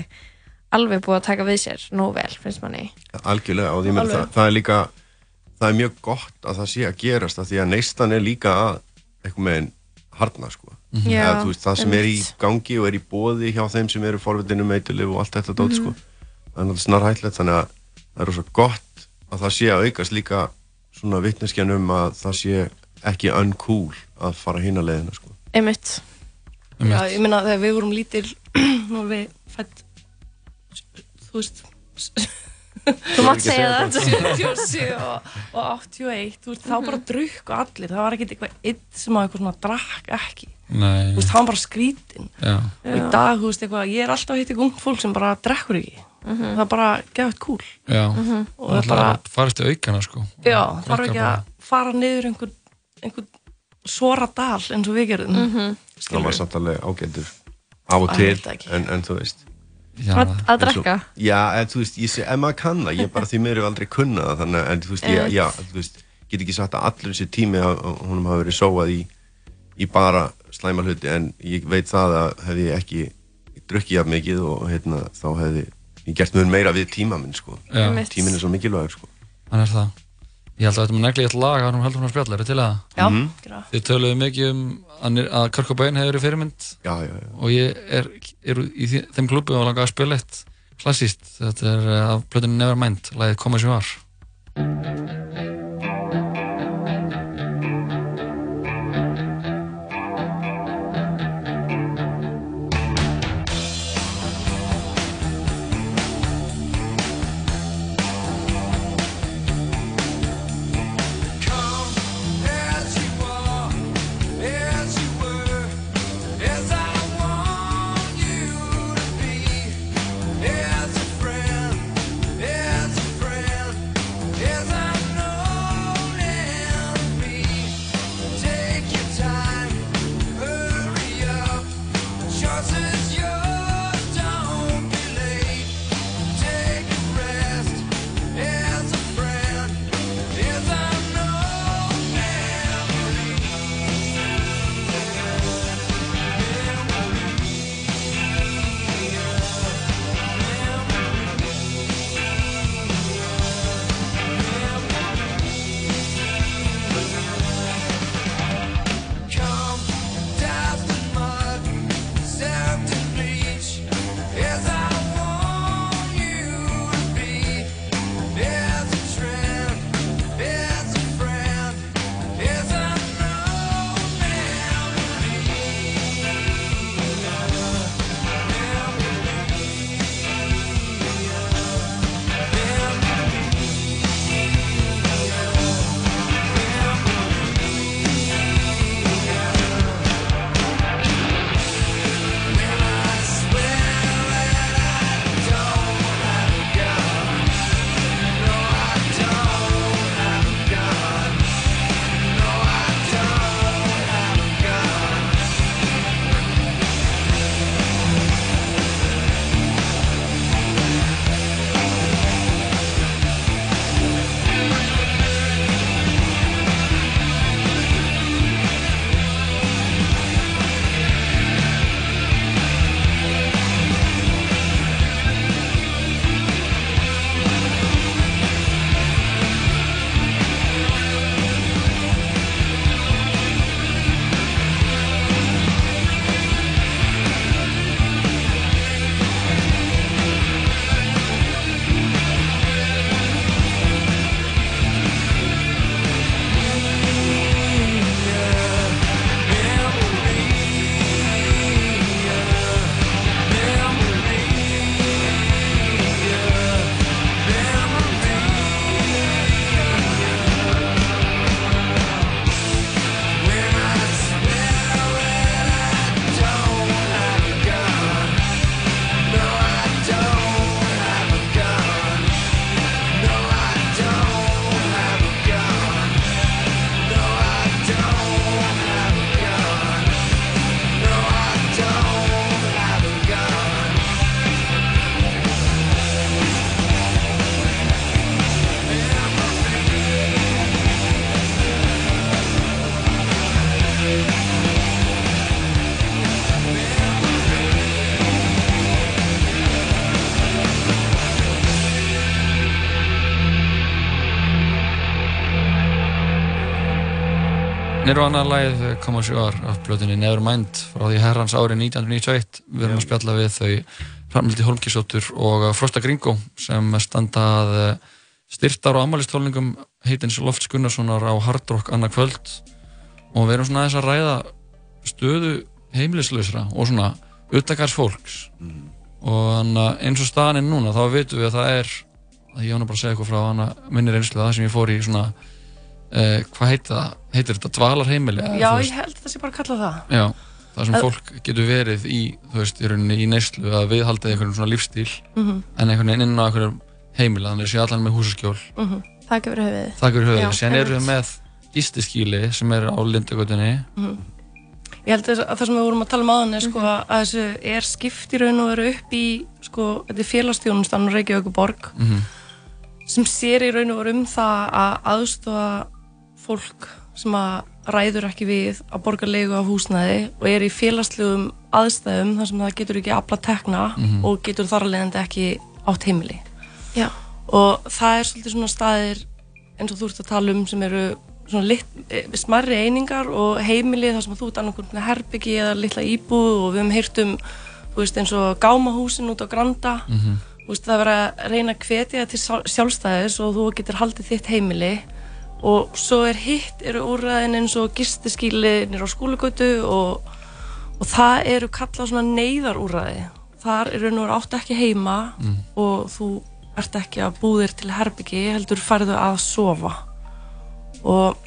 alveg búið að taka við sér nóg vel, finnst manni algjörlega og ég meina Alveg. það, það er líka það er mjög gott að það sé að gerast af því að neistan er líka að eitthvað með harna sko. Mhm. Já, Eða, þú veist, það sem er í gangi og er í bóði hjá þeim sem eru forvitinu meitulif og allt þetta dót Mhm. sko það er náttúrulega snarhætlegt þannig að það er rosa gott að það sé að aukast líka svona vittneskjan um að það sé ekki uncool að fara hína leiðina sko. Einmitt. Já, ég meina þegar við vorum lítil nú erum við fætt þú veist Þú mátt segja það. 77 og, og 81 þú veist, þá bara drukku allir. Það var ekkert eitthvað eitt sem að eitthvað svona drakk ekki. Nei. þú veist, það var bara skrítin Já. og í dag, þú veist, eitthvað, ég er alltaf að hitta ungt fólk sem bara drekkur ekki. Mhm. það er bara gefið cool Já, Mhm. og það það bara, bara farist í aukana sko. Já, þarf krakkar ekki að fara niður einhver, einhver svora dal eins og við gerðum. Mhm. það var samt alveg ágættur af og til það en, en þú veist Já, Að- að En svo- drekka? Já, en þú veist, ég sé, ef maður kann það ég bara því mér hef aldrei kunnað það þannig, en þú veist, ég, já, þú veist get ekki sagt að allur þessi tími að honum hafi verið sóað í, í bara slæma hluti, en ég veit það að hefði ég ekki drukkið jafn mikið og hérna, þá hefði ég gert mjög meira við tíma minn, sko. Tíminn er svo mikilvægur, sko. Hann er það Ég held að þetta með negli eitt lag að hann heldur hún að spjalla, er þetta til að Já, Mhm. gera. Þið töluðu mikið um að, að Cobain hefur verið fyrirmynd já, já, já. og ég er, er í þeim klubbi og langa að spila eitt klassíst, þetta er eh, af plötunni Nevermind, lagið Koma sem var Nirvana lagið koma sjóar af blöðinni Nevermind frá því herrans ári 1991 við erum að spjalla við þau Ramlildi Holmkísóttur og Frosta Gringo sem standað styrtar á amalistólningum heitins Lofts Gunnarssonar á Hard Rock annað kvöld. Og við erum svona aðeins að ræða stöðu heimilislausra og svona uttakars fólks. Mm. og eins og staðan er núna þá veitum við að það er ég hann að bara segja eitthvað frá hana minni reynslu það sem ég fór í svona uh, hvað heitir það? heitir þetta dvalarheimili? Já, ég held að það sé bara að kalla það Já, það sem Æ... fólk getur verið í þú veist, í rauninni í neyslu að viðhalda einhvern svona lífstíl mm -hmm. en einhvern veginn inn á einhvern heimila þannig að sé allan með húsaskjól mm -hmm. Það gefur höfuðið Það gefur höfuðið, sen eru við með ístiskíli sem er á Lindagötunni mm -hmm. Ég held að það sem við vorum að tala um aðan er sko að þessu er skipt í raun og veru upp í sko, þetta er félagsstjónustan Reykjavík borg mm -hmm sem sér í raun og veru um það að aðstofa fólk sem að ræður ekki við að borga leigu af húsnæði og er í félagslegum aðstæðum þar sem það getur ekki afla tekna mm -hmm. og getur þar alveg ekki átt heimili Já. og það er svolítið svona staðir eins og þú ert að tala um sem eru svona lit, eh, smarri einingar og heimili þar sem þú ert með herbyggi eða litla íbúð og við hefum heyrt um veist, eins og gámahúsin út á Granda mm -hmm veist, það verður að reyna að hvetja til sjálfstæðis og þú getur haldið þitt heimili og svo er hitt eru úrræðin eins og gistiskílinir á skólugötu og, og það eru kallað svona neyðarúrræði þar eru nú átt ekki heima mm. og þú ert ekki að búðir til herbyggi heldur farðu að sofa og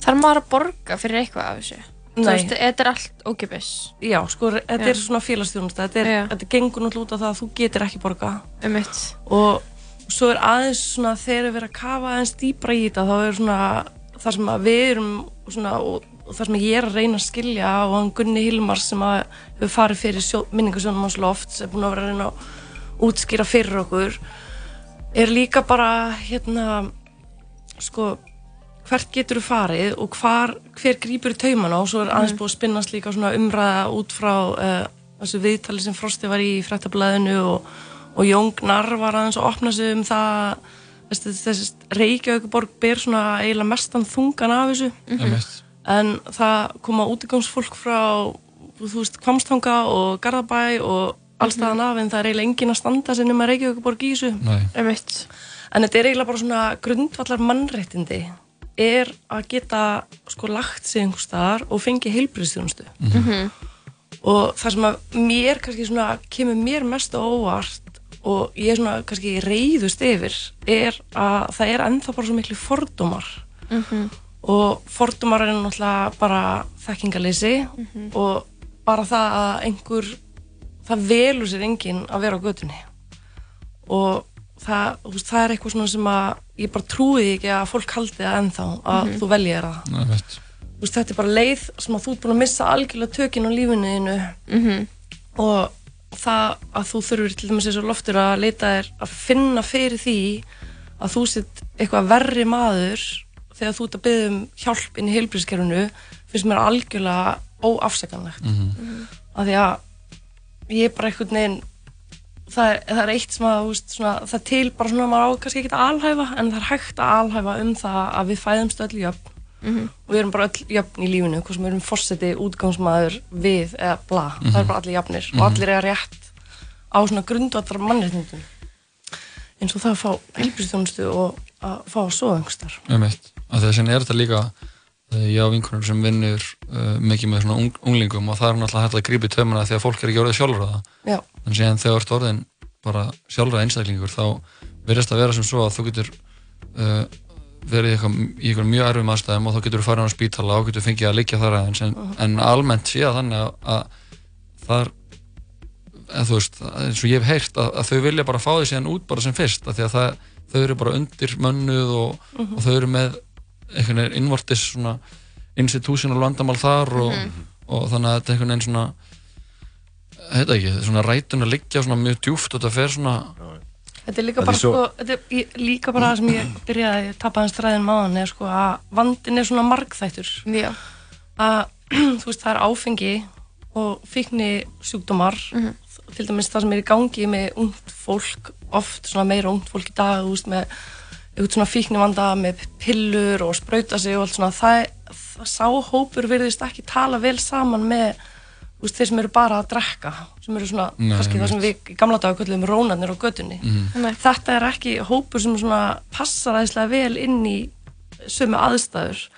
þar maður að borga fyrir eitthvað af þessu Þú veist, þetta er allt ókipis. Já, sko, þetta Já. er svona félagsstjónusta. Þetta, er, þetta gengur náttúrulega út af það að þú getur ekki borga. Um mitt. Og svo er aðeins svona, þegar við erum að kafa aðeins dýbra í þetta, þá er svona það sem við erum svona, og, það sem ég er að reyna að skilja og hann Gunni Hilmar sem hefur farið fyrir minningasjónum hans loft, sem er búin að vera að reyna að útskýra fyrir okkur, er líka bara, hérna, sko, hvert getur þú farið og hvar, hver grýpur í taumana og svo er aðeins mhm. búið að spinnast líka umræða út frá uh, þessu viðtali sem Frosti var í frættablaðinu og, og Jón Gnarr var aðeins að opna sig um það þessi, þessi Reykjavíkuborg ber svona eiginlega mestan þungan af þessu. Mm -hmm. en það koma útigangsfólk frá þú veist Kvamstanga og Garðabæ og allstaðan mhm. af en það er eiginlega engin að standa sem nema Reykjavíkuborg í þessu. En þetta er eiginlega bara svona grundvallar mannréttindi er að geta sko lagt sig einhver staðar og fengi heilbríðstjónustu mm -hmm. og það sem að mér kannski svona kemur mér mest á óvart og ég er svona kannski reyðust yfir er að það er ennþá bara svo miklu fordómar mm -hmm. og fordómar er náttúrulega bara þekkingaleysi mm -hmm. og bara það að einhver það velur sér enginn að vera á gödunni og það, það er eitthvað sem að ég bara trúi ekki að fólk haldi það ennþá að mm -hmm. þú veljið það Nei, veist, þetta er bara leið sem að þú er búin að missa algjörlega tökinn á lífunniðinu mm -hmm. og það að þú þurfur til dæmis eins og loftur að leita þér að finna fyrir því að þú sitt eitthvað verri maður þegar þú ert að byggja um hjálp inn í heilbríðskerfunu finnst mér algjörlega óafseganlegt mm -hmm. að því að ég er bara einhvern veginn það er, það er eitt sem að veist, svona, það til bara svona maður á kannski ekki að alhæfa en það er hægt að alhæfa um það að við fæðumst öll jöfn mm -hmm. og við erum bara öll jöfn í lífinu hvort sem við erum fórseti, útgangsmaður, við eða bla, mm -hmm. það er bara allir jöfnir mm -hmm. og allir er rétt á svona grundvallar mannreitningum eins og það að fá helbriðstjónustu og að fá að soða einhverstar Þess vegna er þetta líka ég á vinkunum sem vinnur uh, mikið með svona ung, unglingum og það er náttúrulega hægt að grípa í tömuna því að fólk er ekki orðið sjálfur á það en síðan þegar þú ert orðin bara sjálfra einstaklingur þá verðist að vera sem svo að þú getur uh, verið í einhverjum mjög erfum aðstæðum og þá getur þú farið á spítala og getur fengið að liggja þar aðeins en, uh -huh. en almennt sé að þannig að, að þar en þú veist, eins og ég hef heyrt að, að þau vilja bara fá því síðan út bara sem fyrst að því að það, þau eru bara undir mönnuð og, uh -huh. og þau eru með einhvern veginn innvortis svona institutional vandamál þar og, -huh. og þannig að þetta er einhvern veginn svona heita ekki, svona rætun að liggja svona mjög djúft og þetta fer svona Þetta er líka bara svo... sko, þetta er líka bara það sem ég byrjaði að tapa hans stræðin máðan er sko að vandin er svona margþættur Já. að þú veist það er áfengi og fíkni sjúkdómar mm -hmm. til dæmis það sem er í gangi með ungt fólk, oft svona meira ungt fólk í dag, þú veist með eitthvað svona fíkni vanda með pillur og sprauta sig og allt svona það, það sá hópur virðist ekki tala vel saman með veist, þeir sem eru bara að drekka sem eru svona, Nei, kannski það sem við í gamla daga köllum rónarnir á götunni. Mhm. þetta er ekki hópur sem svona passar aðeinslega vel inn í sömu aðstæður.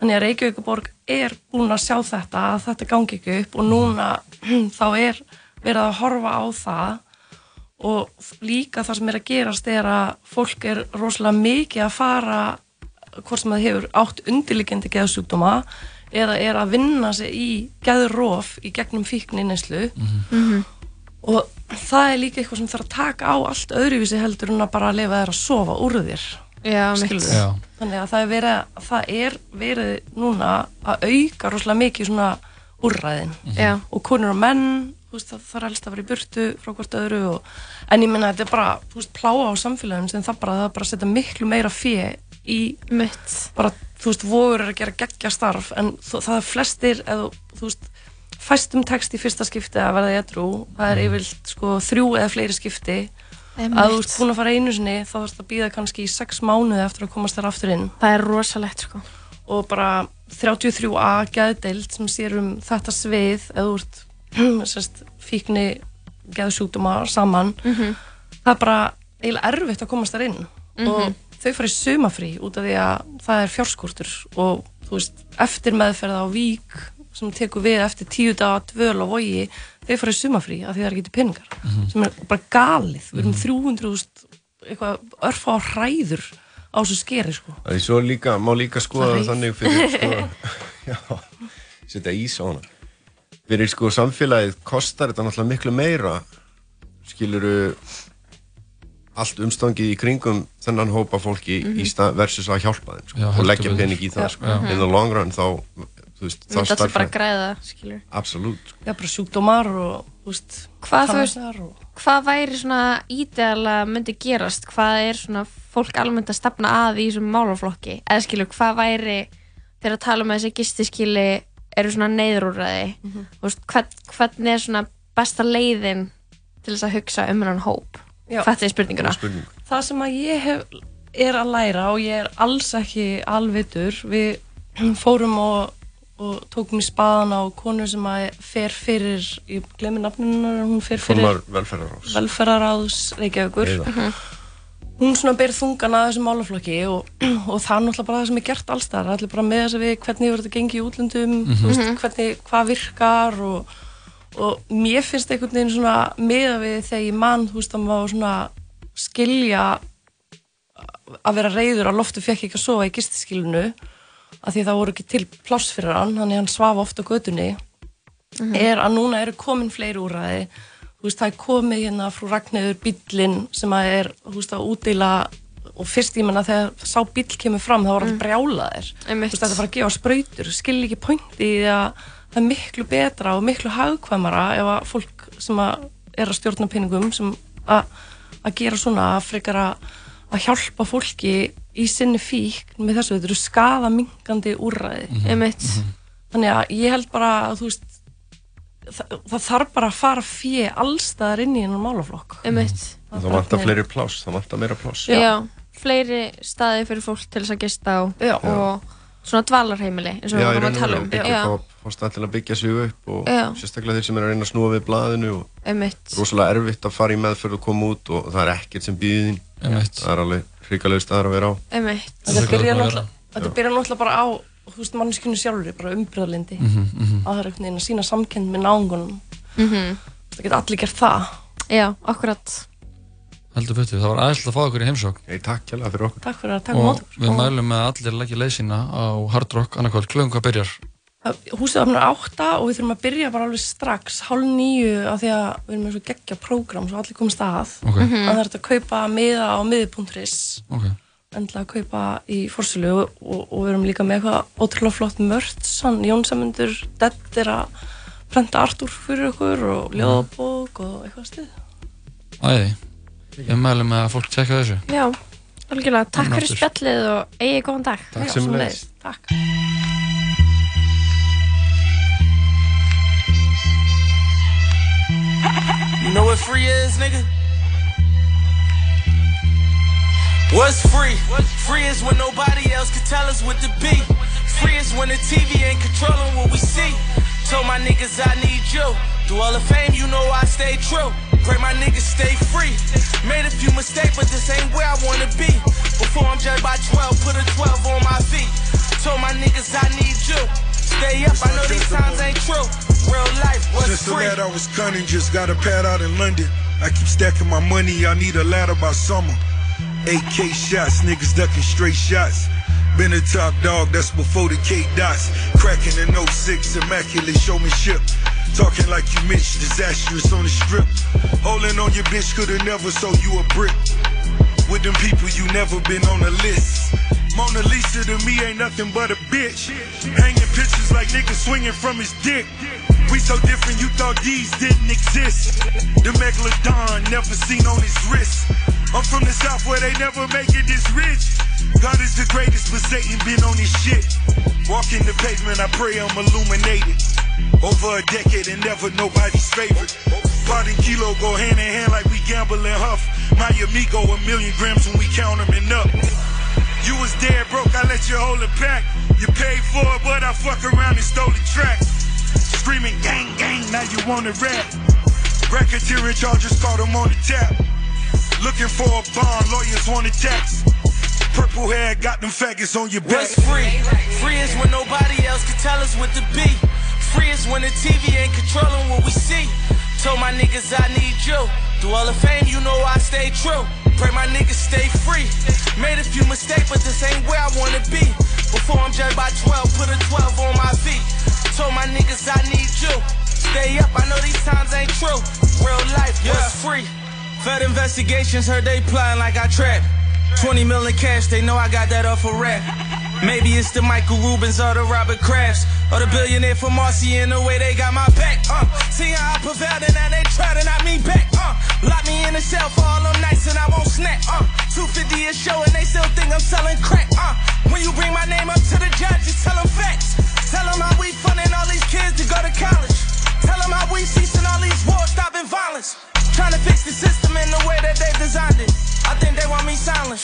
Þannig að Reykjavíkuborg er búin að sjá þetta að þetta gangi ekki upp og núna þá er verið að horfa á það. Og líka það sem er að gerast er að fólk er rosalega mikið að fara hvort sem það hefur átt undirliggjandi geðsjúkdóma eða er að vinna sig í geðróf í gegnum fíkninneslu Mhm. og það er líka eitthvað sem þarf að taka á allt öðruvísi heldur en að bara lefa þær að sofa úr þér. Já, þannig að það er verið, það er verið núna að auka rosalega mikið svona úrræðin. Já. og konur og menn veist, það þarf helst að vera í burtu frá hvort öðru og, en ég minna þetta er bara veist, pláa á samfélagum sem það bara, það bara að setja miklu meira fjö í mitt. Bara, þú veist, er að gera geggja starf en það er flestir eða, þú veist, fæstum text í fyrsta skipti að verða í edru, það er yfirlt sko, þrjú eða fleiri skipti. Einmitt. að þú ert búin að fara einu sinni þá þarfst að býða kannski í sex mánuði eftir að komast þér aftur inn. Það er rosalegt sko. Og bara 33A geðdeild sem sér um þetta svið eða þú ert sérst, fíkni geðsjúkdóma saman. Mhm. það er bara eiginlega erfitt að komast þar inn. Mhm. og þau fara í sumafrí út af því að það er fjárskortur og þú veist, eftir meðferða á vík sem tekur við eftir tíu daga dvöl á vogi, þau fara í sumafrí af því það er ekki til peningar sem er bara galið, við erum 300 eitthvað örfa á hræður á þessu skeri sko. Það er svo líka, má líka skoða þannig fyrir sko, já, setja ís á hana. Fyrir sko samfélagið kostar þetta náttúrulega miklu meira, skiluru allt umstangið í kringum þennan hópa fólki í stað versus að hjálpa þeim sko, Já, og leggja pening í það Já. sko. Já. in the long run þá, veist, Við myndum allir bara græða, Absolutt. Já, bara sjúkdómar og, veist, Hvað, veist, og... hvað væri svona ídeala myndi gerast? Hvað er svona fólk almennt að stefna að í þessum málaflokki? Eða skilur, hvað væri þegar að tala um þessi gistiskili eru svona neyðrúræði. Þú veist, hvern, hvernig er svona besta leiðin til þess að hugsa um hennan hóp? Þetta er spurninguna Það sem að ég hef, er að læra og ég er alls ekki alvitur, við fórum og, og tókum í spaðan á konu sem að fer fyrir, ég glemir nafninu, hún fer fyrir velferðaráðs. velferðaráðs Reykjavíkur. Heiða. Mhm. Hún svona ber þungan að þessum málaflokki og, og það er náttúrulega bara það sem er gert alls þar, allir bara með þess að við hvernig hefur þetta gengið í útlöndum, Mhm. þú veist, hvernig, hvað virkar og, og mér finnst einhvern veginn svona meða við þegar ég mann, þú veist, að maður svona skilja að vera reyður að loftu fekk ekki að sofa í gistiskilunu af því það voru ekki til pláss fyrir hann þannig hann svafa oft á götunni. Mhm. er að núna eru komin fleiri úræði þú veist, það er komið hérna frú Ragnhildur bíllinn sem að er þú veist, að útdeila og fyrst ég menna þegar sá bíll kemur fram þá var hann Mm. brjálaðir þú veist, þetta fara að gefa sprautur skilja ekki pointi í því að það er miklu betra og miklu hagkvæmara ef að fólk sem að er að stjórna peningum sem að, að gera svona að frekar að, að hjálpa fólki í sinni fík með þessu, þetta eru skaða mingandi úrræði Einmitt. þannig að ég held bara að þú veist það, það þarf bara að fara fjö allstaðar inn í hennar málaflokk Einmitt. Það vantar fleiri pláss, það vantar meira pláss. Já. fleiri staði fyrir fólk til þess að gista á Já. og svona dvalarheimili eins og Já, við vorum að tala um. byggja upp stað til að byggja sig upp og Já. sérstaklega þeir sem er að reyna að snúa við blaðinu og einmitt. rosalega erfitt að fara í meðferð og koma út og það er ekkert sem Einmitt. það er alveg hrikalegu staðar að vera á. Einmitt. Þetta er náttúrulega bara á þú veist mannskjunu sjálfur bara umbröðlindi Mhm, mhm. að það er einhvern veginn að sína samkend með náungunum. Mhm. það geta allir gert það. Já, akkurat heldur betur, það var aðeins að fá okkur í heimsók Hey, takk kjærlega fyrir okkur. Takk fyrir að taka og mót við mælum með að allir leggja leið sína á Hard Rock annarkvæð, klöðum hvað byrjar? Húsið opnar átta og við þurfum að byrja bara alveg strax hálf nýju af því að við erum með svo geggja prógram svo allir komast að. Ok. að Mhm. það er að kaupa miða á miði.is Ok. endilega að kaupa í fórsölu og, og, og við erum líka með eitthvað ótrúlega flott mörd sann Jónsamundur Dett er að prenta Artur fyrir okkur og ljóðabók og eitthvað stið Æði, við mælum með að fólk tjekka þessu Já, algjörlega, takk Gaman fyrir aftur. spjallið og eigi góðan dag Takk Já, sömuleiðis. sömuleiðis. Takk You know what free is, nigga? What's free? Free is when nobody else can tell us what to be. Free is when the TV ain't controlling what we see. Told my niggas I need you. Through all the fame, you know I stay true. Pray my niggas stay free. Made a few mistakes, but this ain't where I wanna be. Before I'm judged by 12, put a 12 on my feet. Told my niggas I need you. Stay up, I know these times ain't true. Real life was Since free. lad I was cunning, just got a pad out in London. I keep stacking my money, I need a ladder by summer. AK shots, niggas ducking straight shots. Been a top dog, that's before the K dots. Cracking in 06, immaculate showmanship. Talking like you Mitch, disastrous on the strip. Holding on your bitch, could've never sold you a brick. With them people, you never been on the list. Mona Lisa to me ain't nothing but a bitch. Hanging pictures like niggas swinging from his dick. We so different, you thought these didn't exist. The megalodon never seen on his wrist. I'm from the south where they never make it this rich. God is the greatest, but Satan been on his shit. Walking the pavement, I pray I'm illuminated. Over a decade and never nobody's favorite. Pot and kilo go hand in hand like we gamble and huff. My amigo a million grams when we count them and up. You was dead broke, I let you hold it back. You paid for it, but I fuck around and stole the track. Screaming gang gang, now you wanna rap. Racketeering charges caught him on the tap. Looking for a bond, lawyers want a tax. Purple hair got them faggots on your back. What's free? Free is when nobody else can tell us what to be. Free is when the TV ain't controlling what we see. Told my niggas I need you. Through all the fame, you know I stay true. Pray my niggas stay free. Made a few mistakes, but this ain't where I wanna be. Before I'm judged by 12, put a 12 on my feet. Told my niggas I need you. Stay up, I know these times ain't true. Real life was free. Fed investigations heard they plotting like I trap. 20 million cash, they know I got that off a rap. Maybe it's the Michael Rubens or the Robert Krafts Or the billionaire from Marcy in the way they got my back. Uh, see how I prevailed and now they try to knock me back. Uh, lock me in a cell for all them nights and I won't snap. Uh, 250 a show and they still think I'm selling crack. Uh, when you bring my name up to the judge, just tell them facts. Tell them how we funding all these kids to go to college. Tell them how we ceasing all these wars, stopping violence. Trying to fix the system in the way that they designed it. I think they want me silent.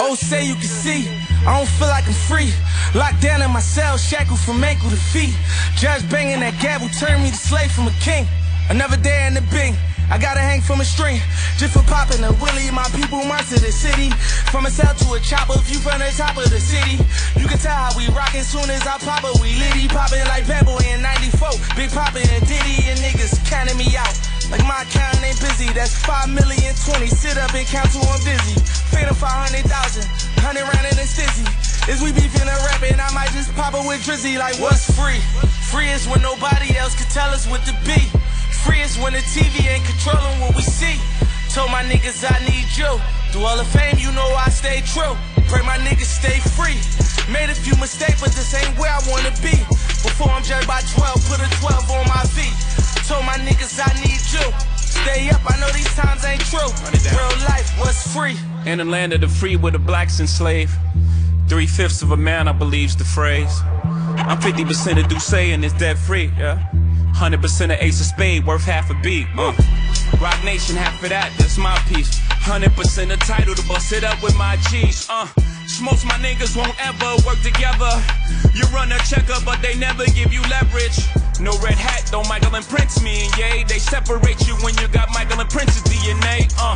Oh, say you can see. I don't feel like I'm free. Locked down in my cell, shackled from ankle to feet. Judge banging that gavel, turned me to slave from a king. Another day in the bing. I gotta hang from a string just for popping a willie. My people march to the city. From a cell to a chopper, view from the top of the city. You can tell how we rockin' soon as I pop it. We litty poppin' like Bad Boy in 94. Big Poppin' and Diddy and niggas counting me out. Like my account ain't busy, that's 5 million 20. Sit up and count till I'm dizzy. Phantom 500,000, 100 round in a stizzy. Is we beefing and rapping, I might just pop it with Drizzy like what's free? Free is when nobody else can tell us what to be. Free is when the TV ain't controlling what we see. Told my niggas I need you. Through all the fame, you know I stay true. Pray my niggas stay free. Made a few mistakes, but this ain't where I wanna be. Before I'm judged by 12, put a 12 on my feet. Told my niggas I need you. Stay up, I know these times ain't true. Real life was free. In the land of the free where the blacks enslaved. Three fifths of a man, I believe's the phrase. I'm 50% of Duce and it's debt free, yeah. 100% of Ace of Spade, worth half a beat. Uh. Rock Nation, half of that, that's my piece. 100% of title to bust it up with my G's. Uh. Most my niggas won't ever work together. You run a checker, but they never give you leverage. No red hat, though Michael and Prince me and yay. They separate you when you got Michael and Prince's DNA. Uh.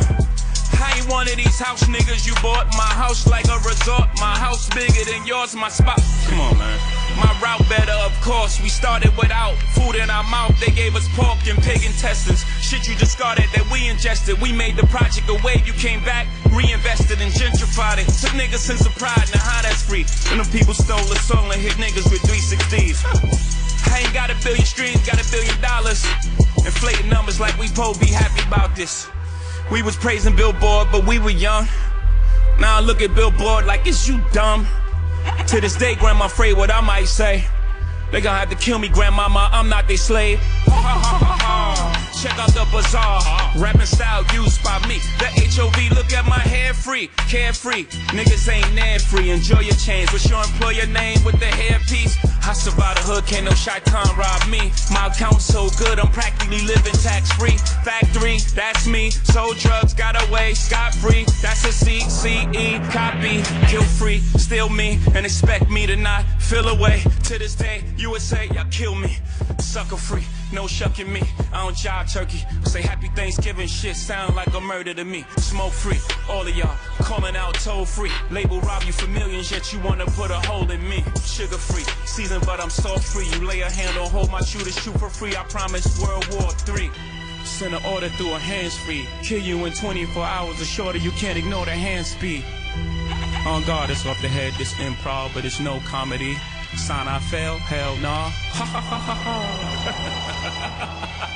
I ain't one of these house niggas you bought. My house like a resort. My house bigger than yours. My spot. Come on, man. My route better, of course. We started without food in our mouth. They gave us pork and pig intestines. Shit you discarded that we ingested. We made the project a wave. You came back, reinvested and gentrified it. Took niggas sense of pride. Now how that's free? And them people stole the soul and hit niggas with 360s. I ain't got a billion streams, got a billion dollars. Inflating numbers like we po be happy about this. We was praising Billboard, but we were young. Now I look at Billboard like it's you dumb. To this day, grandma afraid what I might say. They gonna have to kill me, grandmama, I'm not their slave check out the bazaar. Rapping style used by me. The HOV, look at my hair free, carefree. Niggas ain't nan free. Enjoy your chains. What's your employer name with the hairpiece? I survived the hood, can't no shot rob me. My account's so good, I'm practically living tax free. Factory, that's me. Sold drugs, got away scot free. That's a CCE copy. Kill free, steal me, and expect me to not feel away. To this day, USA, y'all kill me. Sucker free no shucking me. I don't jive turkey. Say happy Thanksgiving shit sound like a murder to me. Smoke free, all of y'all calling out toll free. Label rob you for millions, yet you wanna put a hole in me. Sugar free, seasoned but I'm salt free. You lay a hand on hold my shooter, shoot for free. I promise World War Three. Send an order through a hands free. Kill you in 24 hours or shorter. You can't ignore the hand speed. On guard, it's off the head, this improv, but it's no comedy. Sign I fell? Hell nah.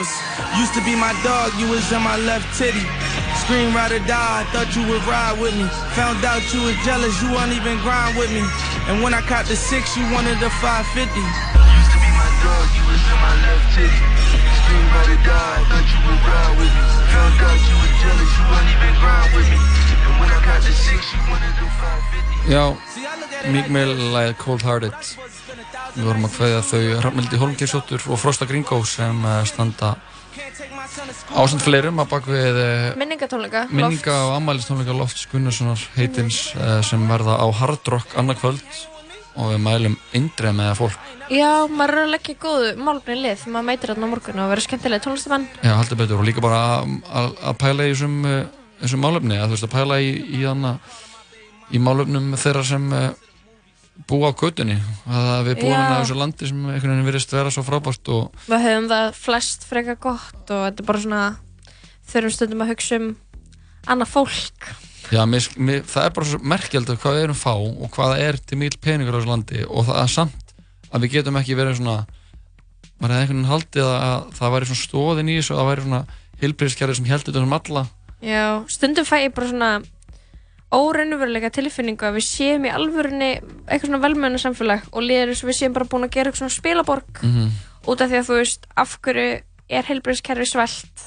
catch them vapors. Used to be my dog, you was in my left titty. Scream ride or die, I thought you would ride with me. Found out you was jealous, you won't even grind with me. And when I caught the six, you wanted the 550. Used to be my dog, you was in my left titty. Scream ride or die, I thought you would ride with me. Found out you was jealous, you won't even grind with me. And when I caught the six, you wanted the 550. Já, Meek Mill lagið Cold Hearted Við vorum að hvaðja þau Rafnildi Holmgeirsdóttur og Frosta Gringó sem eh, standa ásand fleirum að bak við eh, Minningatónleika, minninga og ammælistónleika Lofts Gunnarssonar heitins eh, sem verða á Hard Rock annað kvöld. Og við mælum eindreið með fólk. Já, maður er að leggja góðu málumni í lið. Maður meitir þarna á morgun og verður skemmtilega tónlistamann Já, heldur betur. Og líka bara að- pæla í þessum, þessum málefni. Að þú veist að pæla í, í, hana, í málefnum þeirra sem búa á götunni. Að við búum hérna á þessu landi sem einhvern veginn virðist vera svo frábært og Við höfum það flest frekar gott og þetta er bara svona þurfum stundum að hugsa um annað fólk. Já, mér, mér, það er bara svo merkjald hvað við erum fá og hvað það er til mikil peningur á þessu landi og það er samt að við getum ekki verið svona maður hefði einhvern veginn haldið að, að það væri svona stóðin í þessu og það væri svona hilbriðskerfi sem heldur þetta um alla. Já, stundum fæ ég bara svona órennveruleika tilfinningu að við séum í alvörunni eitthvað svona velmöðinu samfélag og þess að við séum bara búin að gera eitthvað svona spilaborg mm -hmm. út af því að þú veist af hverju er heilbreyðskerfi svelt?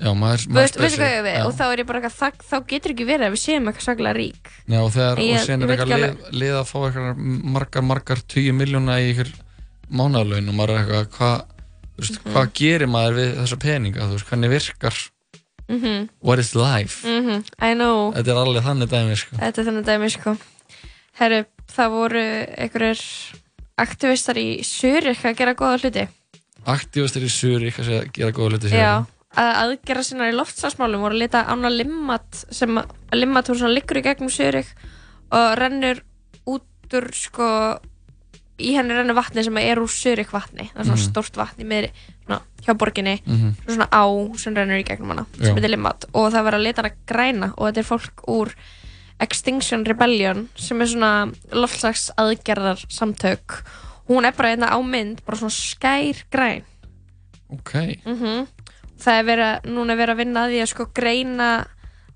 Já, maður, Þú veist, veistu hvað ég við og þá er ég bara eitthvað, það, þá getur ekki verið að við séum eitthvað svaklega rík. Já, og þegar, ég- og sen er eitthvað lið, lið að fá eitthvað margar, margar 20 miljóna í eitthvað mánaðlaun og maður er eitthvað, hvað þú veist, Mhm. hvað gerir maður við þessa peninga, þú veist, hvernig virkar Mhm. what is life? Mhm, I know. Þetta er alveg þannig dæmi, sko. Þetta er þannig dæmi sko. Herru, það voru einhverjir aktivistar í Zurich að gera góða hluti. Aktífastir í Surik að gera góða hluti Já, að aðgerra sinna í loftslagsmálum voru að leta ána limmat sem að limmat hún liggur í gegnum Zurich og rennur út úr sko í henni rennur vatni sem er úr Zurich vatni. Það er svona Mhm. stórt vatni með hjá borginni. Mhm. svona á sem rennur í gegnum hana sem heitir limmat. Og það var að leta hana græna og þetta er fólk úr Extinction Rebellion sem er svona loftslags aðgerðar samtök hún er bara einna á mynd bara svona skær græn. Ok, mm það er verið að, núna er verið að vinna að því að sko greina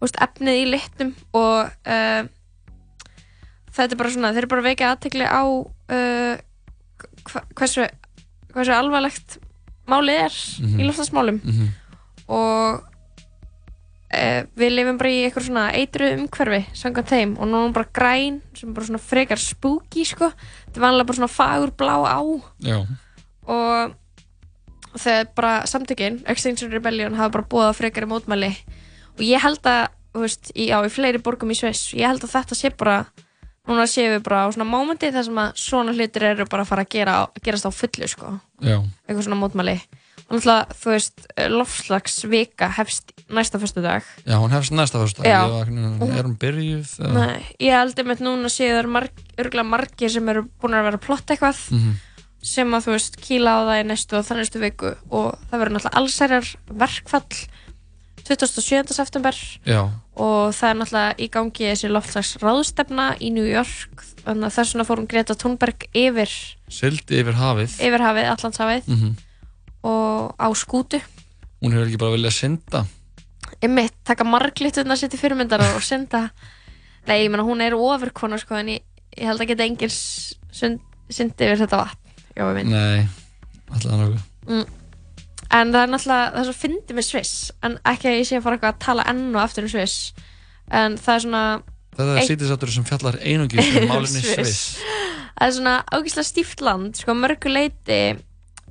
veist, efnið í litnum og uh, þetta er bara svona, þeir eru bara að vekja aðtekli á uh, hversu, hversu alvarlegt málið er Mhm. í loftasmálum Mhm. og uh, við lifum bara í eitthvað svona eitru umhverfi samkvæmt þeim og nú er bara græn sem bara svona frekar spooky sko. Þetta er vanlega bara svona fagur blá á. Já, og þegar bara samtökin Extinction Rebellion hafa bara búið að frekari mótmæli. Og ég held að þú veist, í, á, í fleiri borgum í Sviss ég held að þetta sé bara núna séum við bara á svona mómenti þar sem að svona hlutir eru bara að fara að gera, gerast á fullu sko, já, eitthvað svona mótmæli og náttúrulega, þú veist, lofslagsvika hefst næsta fyrstu dag já, hún hefst næsta fyrst Já. er hún byrjuð eða? Nei, ég held einmitt núna séu það marg, örgulega margir sem eru búin að vera að plotta eitthvað Mhm. sem að þú veist kýla á það í næstu og þannig næstu viku og það verður náttúrulega allsærar verkfall 27. september já, og það er náttúrulega í gangi þessi loftslags ráðstefna í New York. Þannig að þess vegna fór hún Greta Thunberg yfir, sildi yfir hafið. yfir hafið, Allandshafið Mhm. og á skútu. Hún hefur ekki bara viljað synda. Einmitt, taka marglituna sér til fyrirmyndar og synda. Nei, ég meina hún er ofurkona sko en ég, ég held að geta engin syndi yfir þetta vatn. Já, ég minn Nei, alltaf nokkuð mm. En það er náttúrulega, það er svo fyndið með Sviss en ekki að ég sé að fara eitthvað að tala enn og aftur um Sviss en það er svona Þetta er sýtisáttur sem fjallar einungis um málinni Sviss Það er svona ágæslega stíft land sko, að mörgu leiti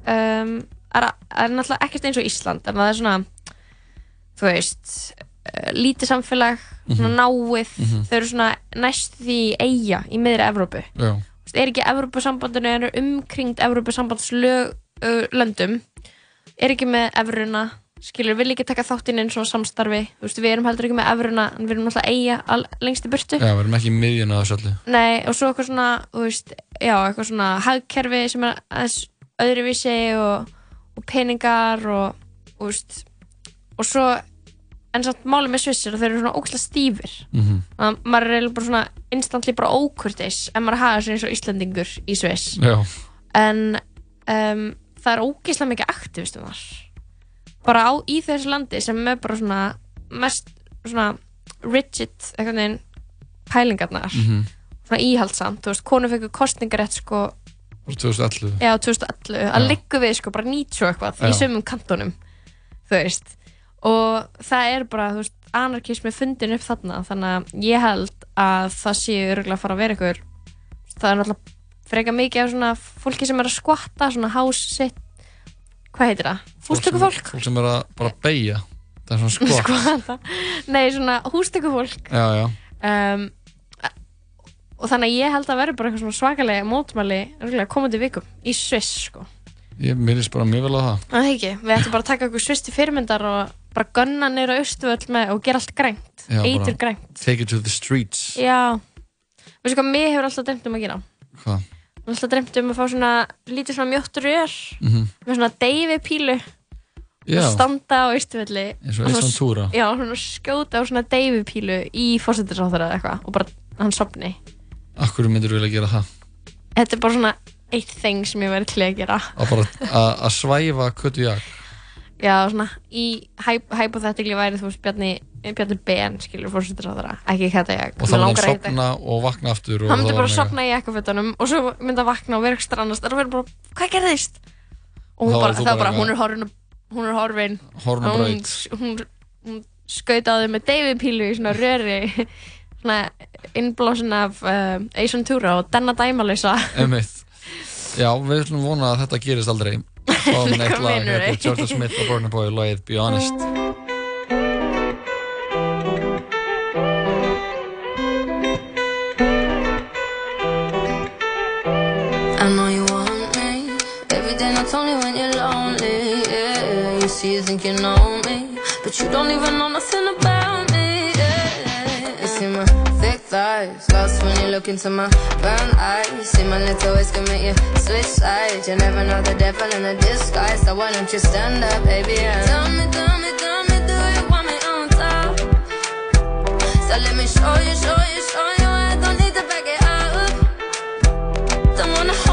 um, er, er náttúrulega ekkert eins og Ísland en það er svona þú veist, uh, lítið samfélag svona Mhm. náið Mhm. þau eru svona næst því eiga í miðri Evrópu veist, er ekki Evrópusambandinu en er umkringt Evrópusambandslöndum er ekki með evruna skilur, vil ekki taka þáttinn eins og samstarfi þú veist, við erum heldur ekki með evruna en við erum náttúrulega eiga all, lengst í burtu já, við erum ekki í miðjun af þessu öllu Nei, og svo eitthvað svona, þú veist, já, eitthvað svona hagkerfi sem er aðeins öðruvísi og, og peningar og, og, þú veist, og svo, en samt málið með Sviss að þeir eru svona ógæslega stífir. Mhm. Þannig að maður er eiginlega bara svona instantly bara ókurtis ef maður hafa sig eins og Íslandingur í Sviss. Já, En um, það er ógæslega mikið aktivistum þar. Bara á, í þessu landi sem er bara svona mest svona rigid, eitthvað neginn, pælingarnar Mhm. svona íhaldsamt, þú veist, konu fekk kostningarétt sko, Úr 2011 já, 2011 að liggu við sko bara 90 og eitthvað í Já. sömum kantonum þú veist, og það er bara, þú veist, anarkismi fundin upp þarna, þannig að ég held að það sé örgulega að fara að vera ykkur það er náttúrulega freka mikið af svona fólki sem er að skvatta, svona sit hvað heitir það? Hústökufólk? Fólk sem er að bara beigja Það er svona skott skvatta, nei, svona hústökufólk. Já, já. Um, og þannig að ég held að vera bara eitthvað svona svakalega mótmæli komandi vikum í Sviss sko. Ég myrðist bara mjög vel á það. Það er ekki, við ættum bara að taka okkur Sviss til fyrirmyndar og bara gunna neyra austurvöld með og gera allt grænt, eitur grænt. Take it to the streets. Já, veistu hvað mér hefur alltaf dreymt um að gera Hvað? Mér alltaf dreymt um að fá svona lítið svona mjótt rör Mhm. með svona deyfi pílu Já. og standa á austurvöldi Eins og Ace Ventura. Já, svona skjóta á svona deyfi pílu í fórsetisráþara eða eitthvað og bara hann sopni Akkur myndir þú vilja gera það? Þetta er bara svona eitt þing sem ég verði til að gera Að bara að- svæfa köttu jak Já, svona í hypothetically væri þú veist Bjarni, Bjarni Ben skilur fórsetisráþara, ekki þetta ég. Og þá myndi hann sopna og vakna aftur og Hann myndi bara sopna í ekkafötunum og svo myndi hann vakna og vera ekstra annars og verður bara, hvað gerðist? Og bara, það bara hún er horfin hún er horfin. Og hún, hún, hún skautaði með David Pílu í svona röri svona innblásin af uh, Ace Ventura og Denna Dæmalösa Einmitt. Já, við ætlum vona að þetta gerist aldrei. Fáum Hvað eitt lag meinarðu? hérna, Georgia Smith og Burna Boy lagið Be Honest think you know me, but you don't even know nothing about me. Yeah, you see my thick thighs, lost when you look into my brown eyes. You See my little ways can make you switch sides. You never know the devil in a disguise, so why don't you stand up, baby? And tell me, tell me, tell me, do you want me on top? So let me show you, show you, show you. I don't need to back it up. Don't wanna hold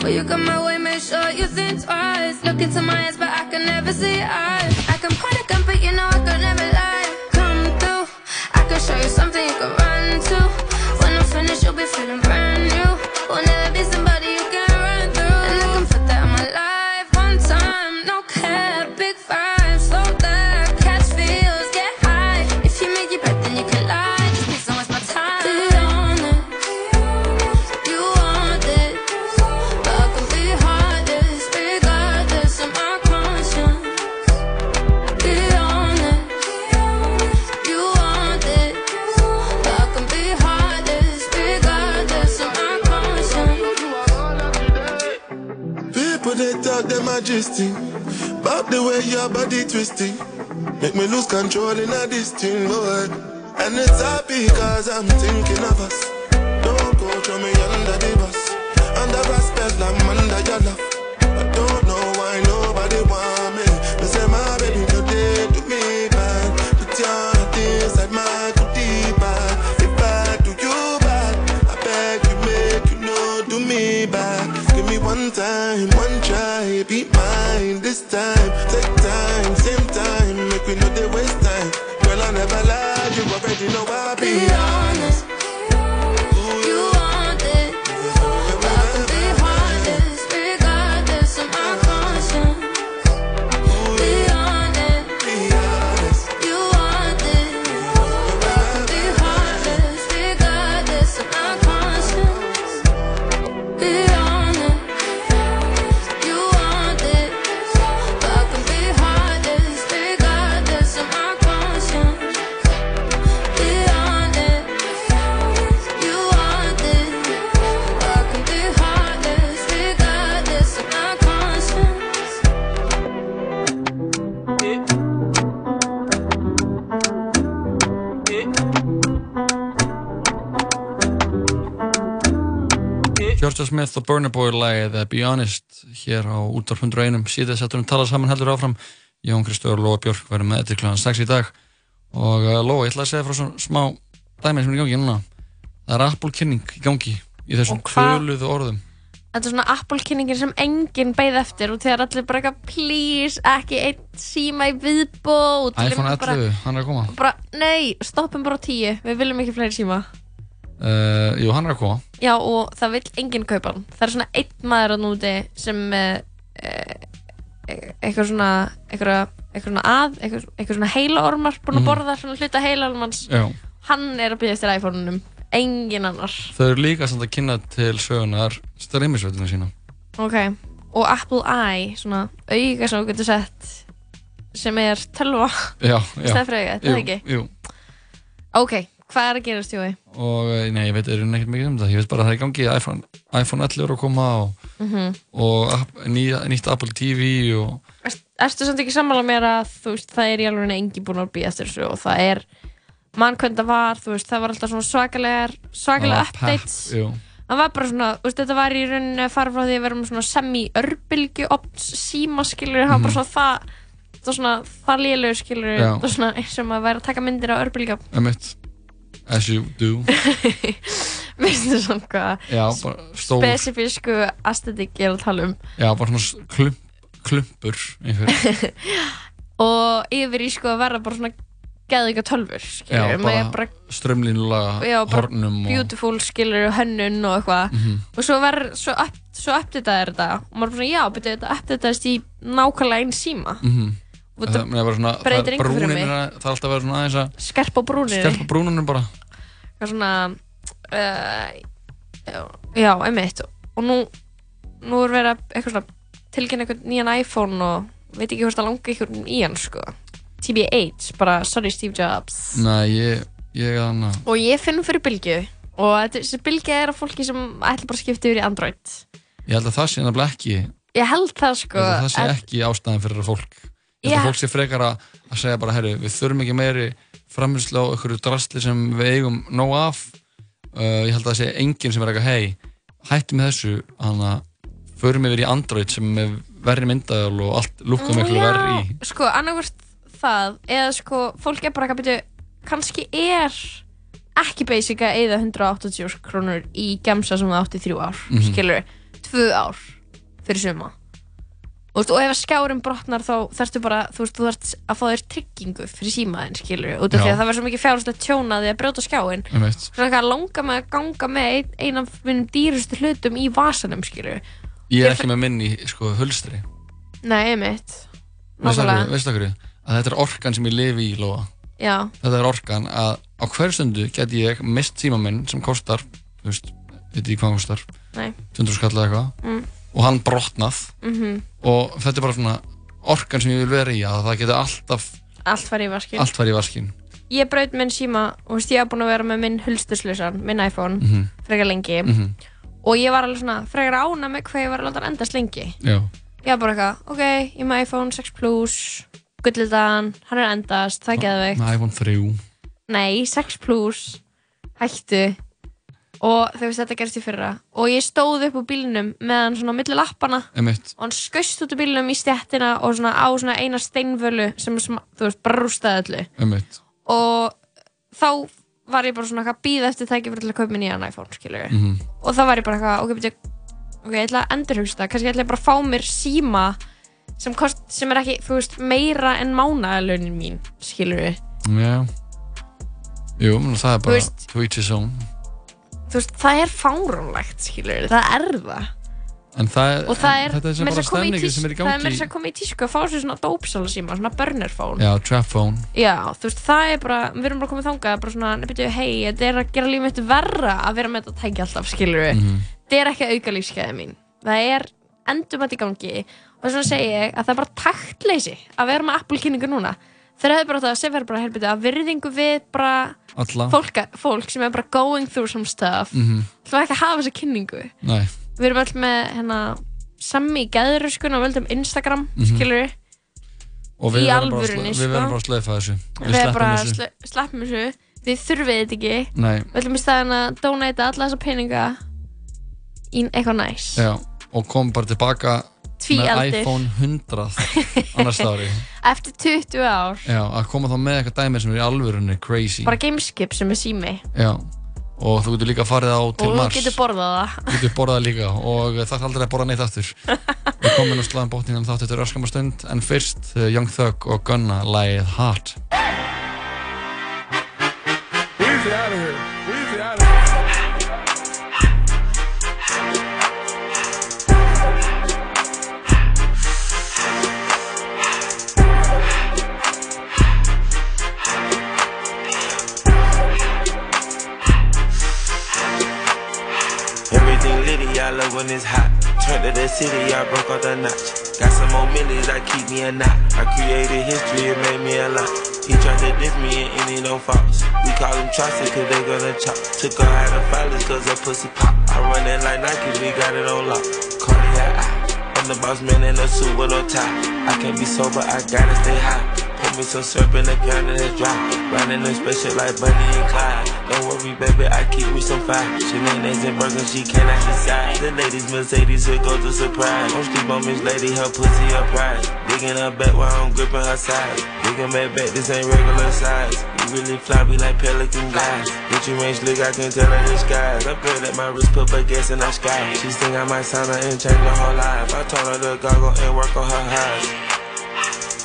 Before you come my way, make sure you think twice. Look into my eyes, but I can never see eyes. I can point a gun, but you know I could never lie. Come through, I can show you something you can run to. When I'm finished, you'll be feeling gisting. About the way your body twisting. Make me lose control in a this thing, boy. And it's happy cause I'm thinking of us. Don't go throw me under the bus. Under a spell, I'm under your love. Og Burna Boy lagið eh, Be Honest hér á útvar 101 síðan settum við tala saman heldur áfram. Jón Kristóður og Lóa Björk verðum með eftir kl. 6 í dag. Og uh, Lóa, ég ætla að segja frá svona smá dæmið sem er í gangi núna. Það er Apple kynning í gangi í þessum töluðu orðum. Þetta er svona Apple-kynningin sem enginn beið eftir og þegar allir bara eitthvað please, ekki einn síma í viðbót. iPhone Bara- 11, hann er að koma. bara, nei, stoppum bara á 10 við viljum ekki fleiri síma uh, Jú, hann er að koma. Já og það vill enginn kaupa hann. Það er svona einn maður að núti sem uh, eitthvað svona eitthvað, eitthvað svona að eitthvað, eitthvað svona heilaormar búin að Mhm. borða svona hluta heilaormans Já. hann er að byggja eftir iPhone-unum enginn annar. Þau eru líka samt að kynna til sögunar streymisveitinu sína. Ok og Apple Eye svona auga sem þú getur sett sem er tölva. Já, já. stæðfröga, þetta Jú, er ekki? Jú, ok, hvað er að gerast Jói? og eh, nei, ég veit er nekkert mikið um það ég veit bara að það er í gangi iPhone, iPhone 11 er að koma og, Mhm. og app- nýja, nýtt Apple TV og Ert- Ertu samt ekki sammála mér að þú veist, það er í alveg engin búin að býja þessu og það er mann hvernig það var, þú veist, það var alltaf svona svakalegar svakalega Ah, updates jú. það var bara svona, þú veist, þetta var í rauninni að fara frá því að vera með svona semi-örbylgju opns síma skilur, það var bara Mhm. svona það það var svona það lélegur skilur það var svona og maður væri að taka myndir á örbylgju emitt as you do. Veistu svona hvað? Spesifísku aesthetic ég er að tala um. Já, bara svona klump, klumpur og yfir í sko að vera bara svona geðvika tölfur já, bara, strömlínulega hornum og beautiful skilur hönnun og eitthvað. Mhm. og svo verður, svo, up, svo uppditaði þetta. Og maður er svona, já, betur þetta uppditaðist í nákvæmlega einn síma. Mhm. Og það, það, svona, það, breytir engu fyrir brúnin mig. er- það er alltaf að vera svona aðeins að skerpa á brúninni. Skerpa brúnunum bara. Eitthvað svona uh, já, einmitt. Og nú, nú er verið að eitthvað svona tilkynna eitthvað nýjan iPhone og veit ekki hvort það langar eitthvað í hann sko. TBH, bara sorry Steve Jobs. Nei, ég, ég að hana og ég finn fyrir bylgju. Og þessi bylgja er af fólki sem ætla bara að skipta yfir í Android. Ég held að það sé nefnilega ekki ég held það Ég sko held að það sé ekki ástæðan fyrir að fólk Já. að fólk sé frekar að, að segja bara herru, við þurfum ekki meiri framherslu á einhverju drastli sem við eigum nóg af uh, ég held að það sé enginn sem er eitthvað hei, hættum með þessu þannig að förum yfir í Android sem er verri myndaðal og allt lúka miklu verri í sko, annarkvort það eða sko, fólk er bara ekki að byrja kannski er ekki basic að eyða 180 krónur í gemsa sem það átti þrjú ár Mhm. skilur, tvö ár fyrir suma og, ef skjárum brotnar þá þarftu bara þú veist, þú þarft að fá þér tryggingu fyrir símaðin skilur, út af því að það verður svo mikið fjárhúslega tjónaði að brjóta skjáin eitthvað að langa með að ganga með ein, ein af minnum dýrustu hlutum í vasanum skilur Ég er ekki með minn í sko hulstri nei, einmitt. Veistu okkur, að þetta er orkan sem ég lifi í Lóa. Já, þetta er orkan að á hverju stundu get ég mist síma minn sem kostar þú veist, veit ég hvað kostar? Nei. 200 skall eða eitthvað. Mm. Og hann brotnað Mhm. og þetta er bara svona orkan sem ég vil vera í að það geti alltaf allt var í vaskin allt farið í vaskin ég braut minn síma og veist, ég hef búin að vera með minn hulsturslösan, minn iPhone Mhm. frekar lengi Mhm. og ég var alveg svona frekar ána með hvað ég var hann endast lengi Já. ég var bara eitthvað, ok, ég með iPhone 6 Plus gullitaðan, hann er endast það er geðveikt iPhone 3 Nei, 6 Plus hættu og þú veist þetta gerist í fyrra. Og ég stóð upp á bílnum með hann svona á milli lappana Einmitt. og hann skaust út úr bílnum í stjættina og svona á svona eina steinvölu sem sma- þú veist bara rústaði öllu. Einmitt. og þá var ég bara svona að býða eftir tækifæri til að kaupa mér nýjan iPhone skilur Mhm. og þá var ég bara eitthvað ok, byrju, ok, ég ætla að endurhugsa það. Kannski ætla ég bara að fá mér síma sem, kost, sem er ekki, þú veist, meira en mánaðalaunin mín skilur Já. Jú, það er bara each his own þú veist, það er fáránlegt skilur það er það En það er, og það er, þetta er bara að stemningi sem er í það er gangi að koma í tísku að fá sér svona dópsala síma, svona burner phone Já, trap phone Já, þú veist, það er bara, við erum bara komið þangað, bara svona, nefnir, hei, þetta er að gera lífið mitt verra að vera með þetta tæki alltaf, skilur við. Mhm. Þetta er ekki að auka lífskeiðið mín. Það er endur í gangi og vegna segi ég að það er bara taktleysi að vera með Apple-kynningu núna. Þeir hefur bara þetta að segja bara, helbiti, að virðingu við bara fólk, fólk sem er bara going through some stuff. Mhm. Það er ekki að hafa þessa kynningu. Nei Við erum öll með, hérna, sammi gæðuröskun og völdum Instagram, Mhm. skilur við. Og við Í verðum bara, að sko. við verðum bara að slöfa þessu Við, Við erum bara að þessu sle- sleppum þessu Þið þurfið þetta ekki Nei. Við ætlum í staðin að donata alla þessa peninga í eitthvað næs Já, og kom bara tilbaka. Með iPhone 100 annars ári. Eftir 20 ár. Já, að koma þá með eitthvað dæmi sem er í alvörunni crazy. Bara gameskip sem er sími. Já, og þú getur líka farið á til Og þú Mars. getur borðað það. Getur borðað líka og það er aldrei að borða neitt aftur. Við komum nú sláðum bóttingan þátt eftir öskamar stund en fyrst uh, Young Thug og Gunna lægið Heart. Weezy out of here. I love when it's hot. Turned to the city, I broke out the notch. Got some more millions, I keep me a knot. I created history, it made me a lot. He tried to diss me and any no faults. We call him Chaucer cause they gonna chop. Took her out of filers cause her pussy pop. I run it like Nike, we got it on lock. Cardiac. I'm the boss man in a suit with no tie. I can't be sober, I gotta stay high. Me some syrup in the can and it's dry. Riding in special like Bunny and Clyde. Don't worry, baby, I keep me some fire. She Shenanigans and burgers, she cannot decide. The ladies Mercedes, here goes the surprise. Don't sleep on Miss Lady, her pussy her prize. Digging her back while I'm gripping her side. Digging back back, this ain't regular size. You really me like pelican guys. Get you range look, I can tell her the skies. I bet that my wrist put her gas in the sky. She think I might sign her and change her whole life. I told her to goggle and work on her highs.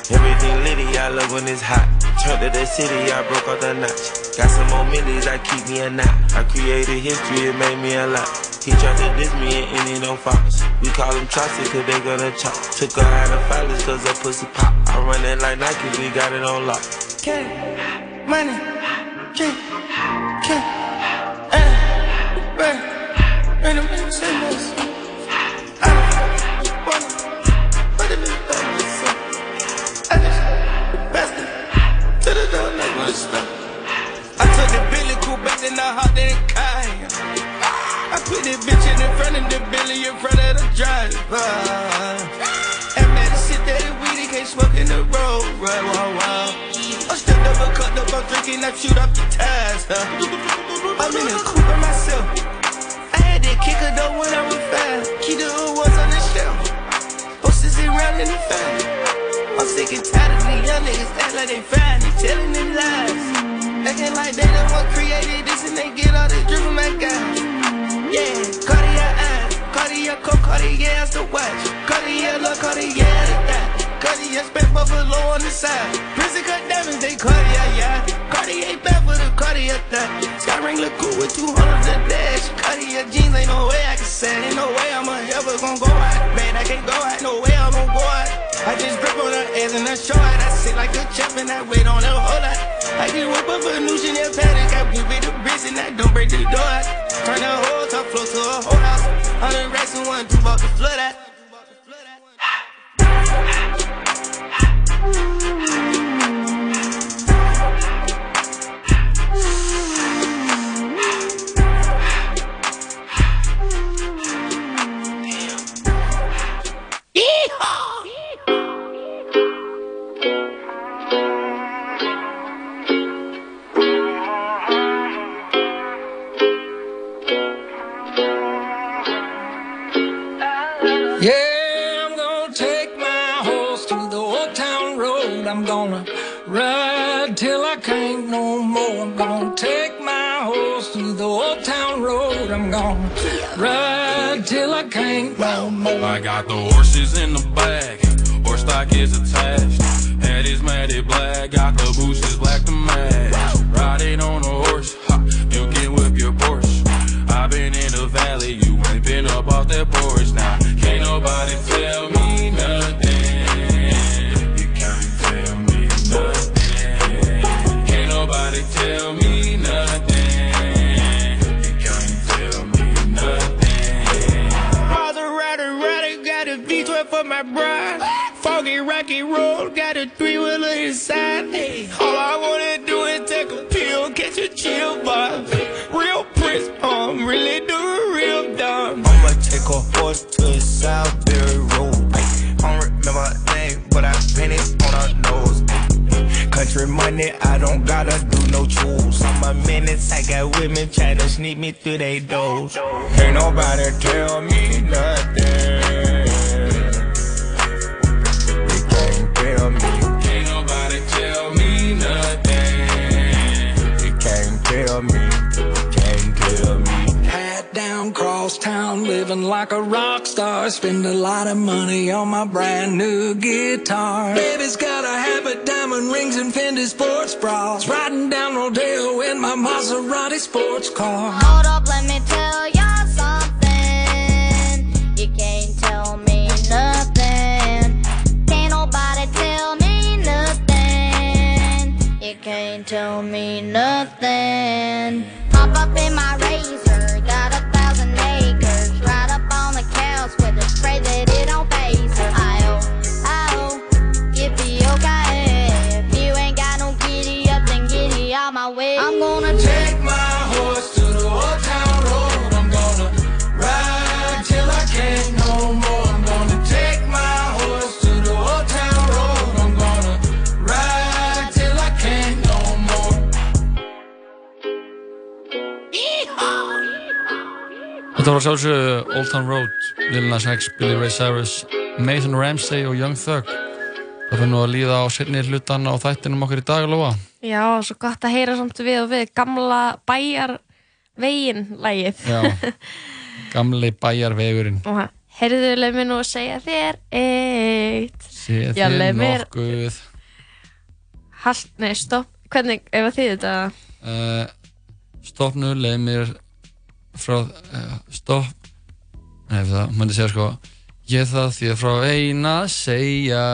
Everything litty, I love when it's hot. Turned to the city, I broke out the notch. Got some more millions, I keep me a knot. I created history, it made me a lot. He tried to diss me and any no faults. We call him Chaucer cause they gonna chop. Took her out of filers cause her pussy pop. I run it like Nike, we got it on lock. K, money, K, K, eh, man, man, I'm I. I put this bitch in the front of the Billy in front of the driver. And man, the shit that weed, he can't smoke in the road. Right, wow, wow. I'm still double cut up, I'm drinking, I shoot up the tires. Huh? I'm in a coupe by myself. I had that kicker though when I was five. Keep the hood was on the shelf. Posters around in the fan. I'm sick and tired of these young niggas act like they fine, they telling them lies. Acting like they the one created this and they get all this drip from that guy. Yeah, Cartier eyes, Cartier coat, Cartier the watch. Cartier look, Cartier the dot. Cartier spent buffalo on the side. Prison cut diamonds, they Cartier, yeah. Cartier back for the Cartier thot. Sky ring look cool with 200 a dash. Cartier jeans, ain't no way I can sell. Ain't no way I'm ever gonna go out. Man, I can't go out, no way I'm gonna go out. I just grip on her ass and I show it. I sit like a champ and I wait on her whole lot. I can whip up a new Chanel paddock. I whip it the bricks and I don't break the door out. Turn the whole top floor to a whole house. Hundred racks and one, two about the flood out. I got the horses in the back, horse stock is attached. Head is matted black, got the boosters black to match. Riding on a horse, ha, you can whip your Porsche. I've been in the valley, you ain't been up off that porch now. Can't nobody tell me my bride. Foggy, rocky road, got a three wheeler inside. All I wanna do is take a pill, catch a chill vibe. Real Prince, um, really doing real dumb. I'ma take a horse to Southbury Road. I don't remember name, but I painted on her nose. Country money, I don't gotta do no chores. On my minutes, I got women trying to sneak me through they doors. Ain't nobody tell me nothing. Like a rock star. Spend a lot of money on my brand new guitar. Baby's got a habit, diamond rings, and Fendi sports bras. Riding down Rodeo in my Maserati sports car. Hold up, let me tell ya something. You can't tell me nothing. Can't nobody tell me nothing. You can't tell me nothing. Þetta að sjálfsögðu Old Town Road, Lil Nas X, Billy Ray Cyrus, Nathan Ramsey og Young Thug. Það fyrir nú að líða á setni hlutan á þættinum okkur í dag, Lóa. Já, svo gott að heyra samt við og við gamla bæjar veginn lægið. Já, gamli bæjarvegurinn. og heyrðu leið mér nú að segja þér eitt. Leið mér- nokkuð. Halt, nei, stopp. Hvernig, ef að þið þetta? Uh, stopp nú, leið mér frá, uh, stopp, nei, það, maður segja sko, ég það því að frá eina segja.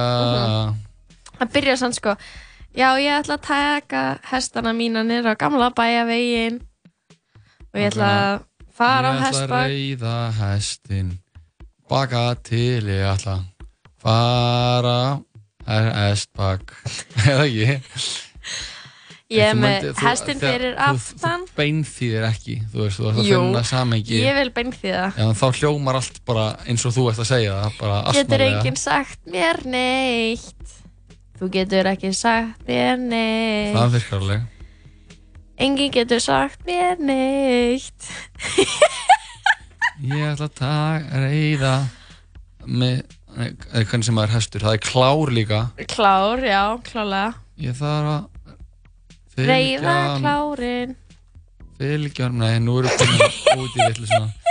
Það byrjar sann sko, já, ég ætla að taka hestana mína niður á gamla bæjarveginn og ég ætla að fara á Ég ætla að reyða hestin baka til ég ætla að fara á hestbak. Eða ekki Ég er með þegar- fyrir aftan. Þú beinþýðir ekki, þú veist, þú ert að Jú, finna samengi ég vil beinþýða. Já, en þá hljómar allt bara eins og þú ert að segja það, bara Getur astnalega. enginn sagt mér neitt Þú getur ekki sagt mér neitt Það virkar alveg. Enginn getur sagt mér neitt Ég ætla að taka, reyða með, eða hvernig sem það er hestur, það er klár líka. Klár, já, klálega Ég þarf að Reyða klárin Fylgjar, nei, nú erum við út í villu svona.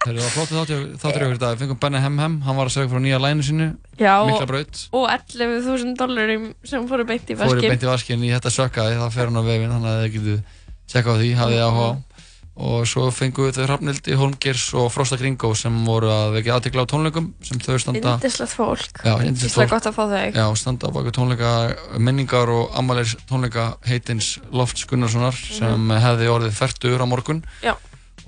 Það var flott þáttur í dag. Við fengum Benny Hem Hem, hann var að segja frá nýja lænu sinu, Já, mikla braut. og 11.000 dollarum sem fóru beint í Fóru vaskin beint í vaskinn í þetta sökkaði, það fer hann á vefinn, þannig að þið getur tjekka á því, hafið þið áhuga á. Og svo fengum við þau Hrafnildi, Holmgeirs og Frosta Gringó sem voru að vekja aðtekla á tónleikum sem þau standa... Indislegt fólk fólk. gott að fá þau Já, standa á baku tónleika minningar og ammalegis tónleika heitins Lofts Gunnarssonar sem hefði orðið færtur á morgun Já.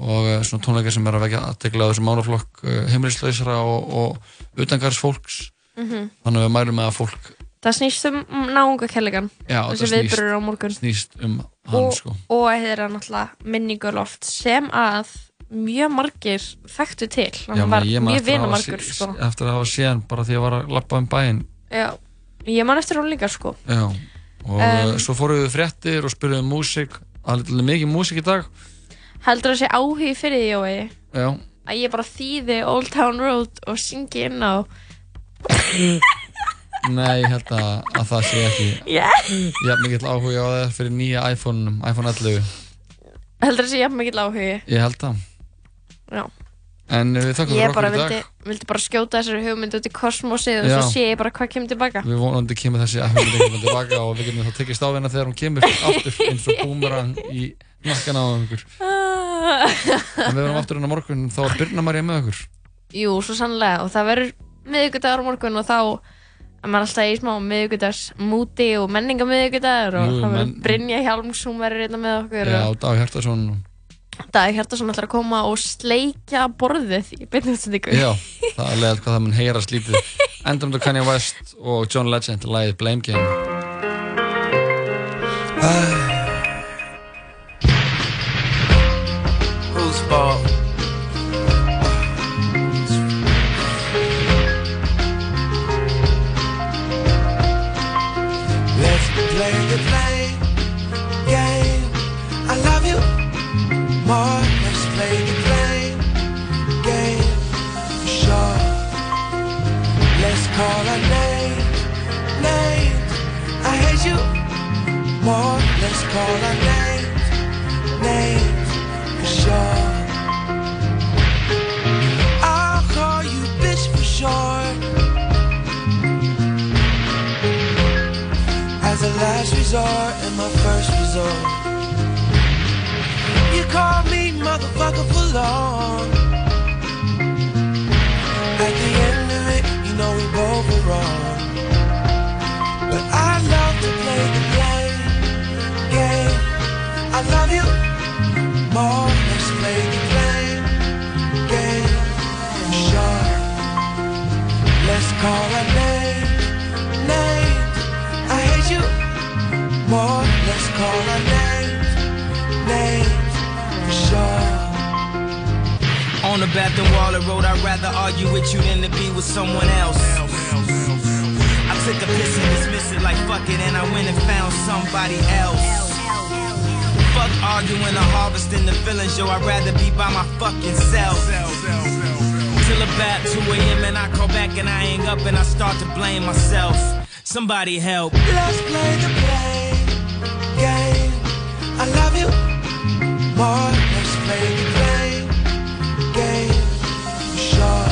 og eh, svona tónleika sem er að vekja aðtekla á þessum málaflokk uh, heimilislausra og, og utangars fólks Mhm. þannig að við mælum með að fólk Það snýst um náungakelligan Já, Þessi það viðburður á morgun. snýst um hann og, sko. og þeirra náttúrulega minninguloft sem að mjög margir þekktu til. Já, hann var mjög að vinamargur sko. eftir að hafa séðan bara því að var að lappa um bæinn. Já, ég man eftir hún líka sko. Já, og Um, svo fórum við fréttir og spurðum um músík. Alveg mikið músík í dag. Heldur það sé áhugi fyrir því, Jói? Já, að ég bara þýði Old Town Road og syngi inn á Nei, ég held að, að það sé ekki Yeah. Ég hef mikill áhuga á það fyrir nýja iPhone-um, iPhone 11 Heldur þessi jafn mikill áhugi? Ég held það Já. En við þakkum Ég fyrir okkur í dag vildi, vildi bara skjóta þessari hugmynd út í kosmosið og svo sé ég bara hvað kemur tilbaka. Við vonandi kemur þessi iPhone einhvern tilbaka og við getum þá tekist á hérna þegar hún kemur aftur eins og boomerang í nakkan á okkur En við verum aftur á morgun þá er Birna Marja með okkur Jú, svo sannlega og það verður miðvikudagur á morgun og þá er maður alltaf í smá miðvikudags múti og menningamíðvikudagur og það verður Brynja Hjálms, hún verður hérna með okkur Já, Dag Hjartarsson Dag Hjartarsson ætlar að koma og sleikja borðið í beinni útsendingu. Já, það er leiðalt hvað það mun heyra slítið Endum til Kanye West og John Legend lagið Blame Game more. Let's call our names, names. for Sure. I'll call you bitch for sure. As a last resort and my first resort. You call me motherfucker for long. At the end of it, you know we both were wrong. Love you more. Let's play the game. Sure. Let's call name. I hate you more. Let's call names, names. Sure. On the bathroom wall of road, I'd rather argue with you than to be with someone else. I took a piss and dismissed it like fuck it, and I went and found somebody else. Fuck arguing or harvesting the feelings, yo, I'd rather be by my fucking self. Till about 2 a.m. and I call back and I hang up and I start to blame myself. Somebody help. Let's play the blame game. I love you more. Let's play the blame game. Sure.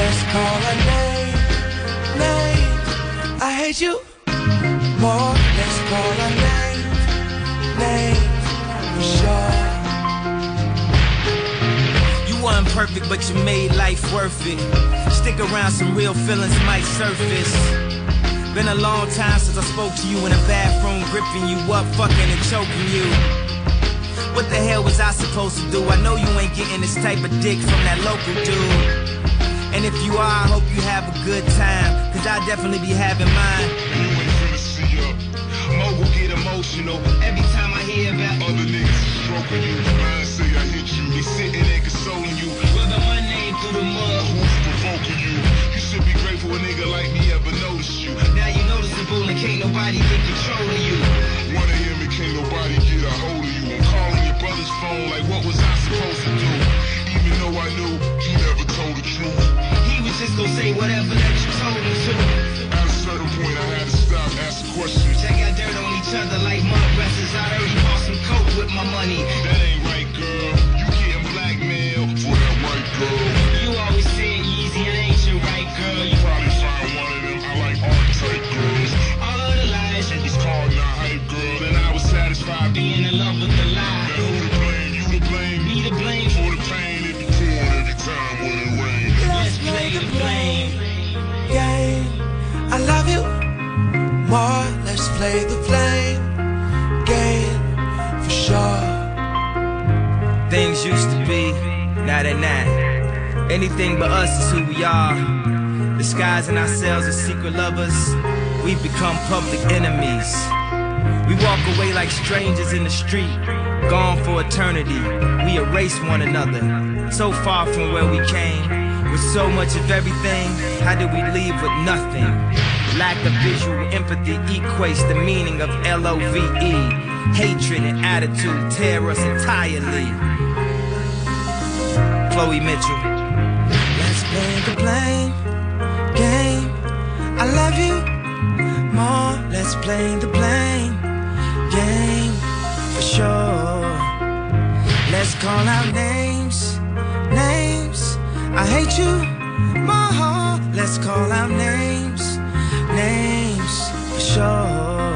Let's call a name, names. I hate you more. Let's call a name, names. Sure. You weren't perfect, but you made life worth it. Stick around, some real feelings might surface. Been a long time since I spoke to you in a bathroom, gripping you up, fucking and choking you. What the hell was I supposed to do? I know you ain't getting this type of dick from that local dude. And if you are, I hope you have a good time, cause I definitely be having mine. Mogul get emotional every time I hear about other niggas stroking you. Mine say I hit you, they sitting there consoling you. Rubbing my name through the mud. Who's provoking you? You should be grateful a nigga like me ever noticed you. Now you noticeable and can't nobody get control of you. Wanna hear me, can't nobody get a hold of you. I'm calling your brother's phone like what was I supposed to do? Even though I knew he never told the truth. He was just gonna say whatever that you told him to. At a certain point I had to stop, ask questions. Check out dirt on each other my money. That ain't right, girl. You getting blackmailed for that white girl. You always said Yeezy, it ain't your right girl. You Probably find one of them. I like art type girls. all of the lies. She was called not hype girl, and I was satisfied Being in love with the lie. Now who to blame? You to blame? Me to blame. For the pain it be pouring every time when it rains. Let's play the blame. game. I love you more. Let's play the blame Anything but us is who we are. Disguising ourselves as secret lovers, we've become public enemies. We walk away like strangers in the street, gone for eternity. We erase one another, so far from where we came. With so much of everything, how did we leave with nothing? Lack of visual empathy equates the meaning of L O V E. Hatred and attitude tear us entirely. Chloe Mitchell. Blame game. I love you more. Let's play the blame game for sure. Let's call out names, names. I hate you more. Let's call out names, names for sure.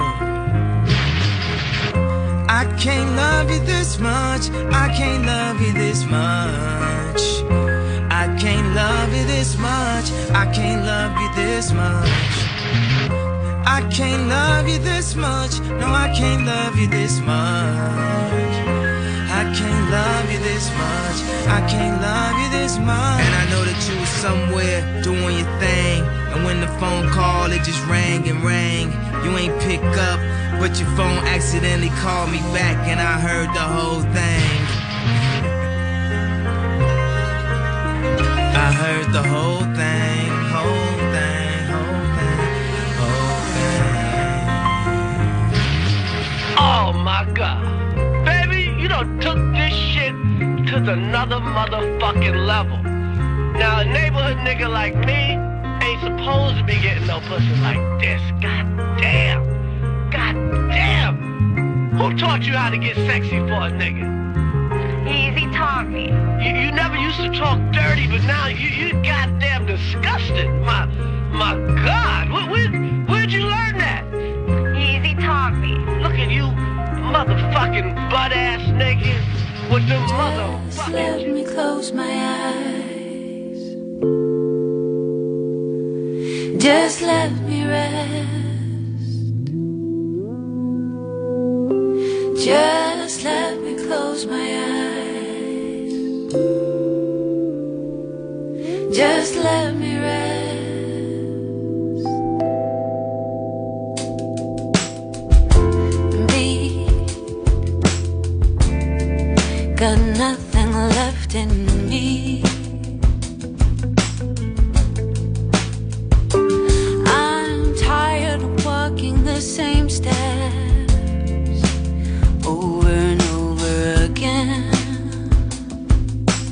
I can't love you this much. I can't love you this much. I can't love you this much. I can't love you this much. I can't love you this much. No, I can't love you this much. I can't love you this much. I can't love you this much. And I know that you was somewhere doing your thing. And when the phone call, it just rang and rang. You ain't pick up, but your phone accidentally called me back, and I heard the whole thing. I heard the whole thing, whole thing, whole thing, whole thing. Oh my god. Baby, you done took this shit to another motherfucking level. Now, a neighborhood nigga like me ain't supposed to be getting no pussy like this. God damn. God damn. Who taught you how to get sexy for a nigga? Easy taught me. You, you never used to talk dirty, but now you, you goddamn disgusted. My, my God. Where, where, where'd you learn that? Easy taught me. Look at you, motherfucking butt ass nigga with the Just motherfucking. let me close my eyes. Just let me rest. Just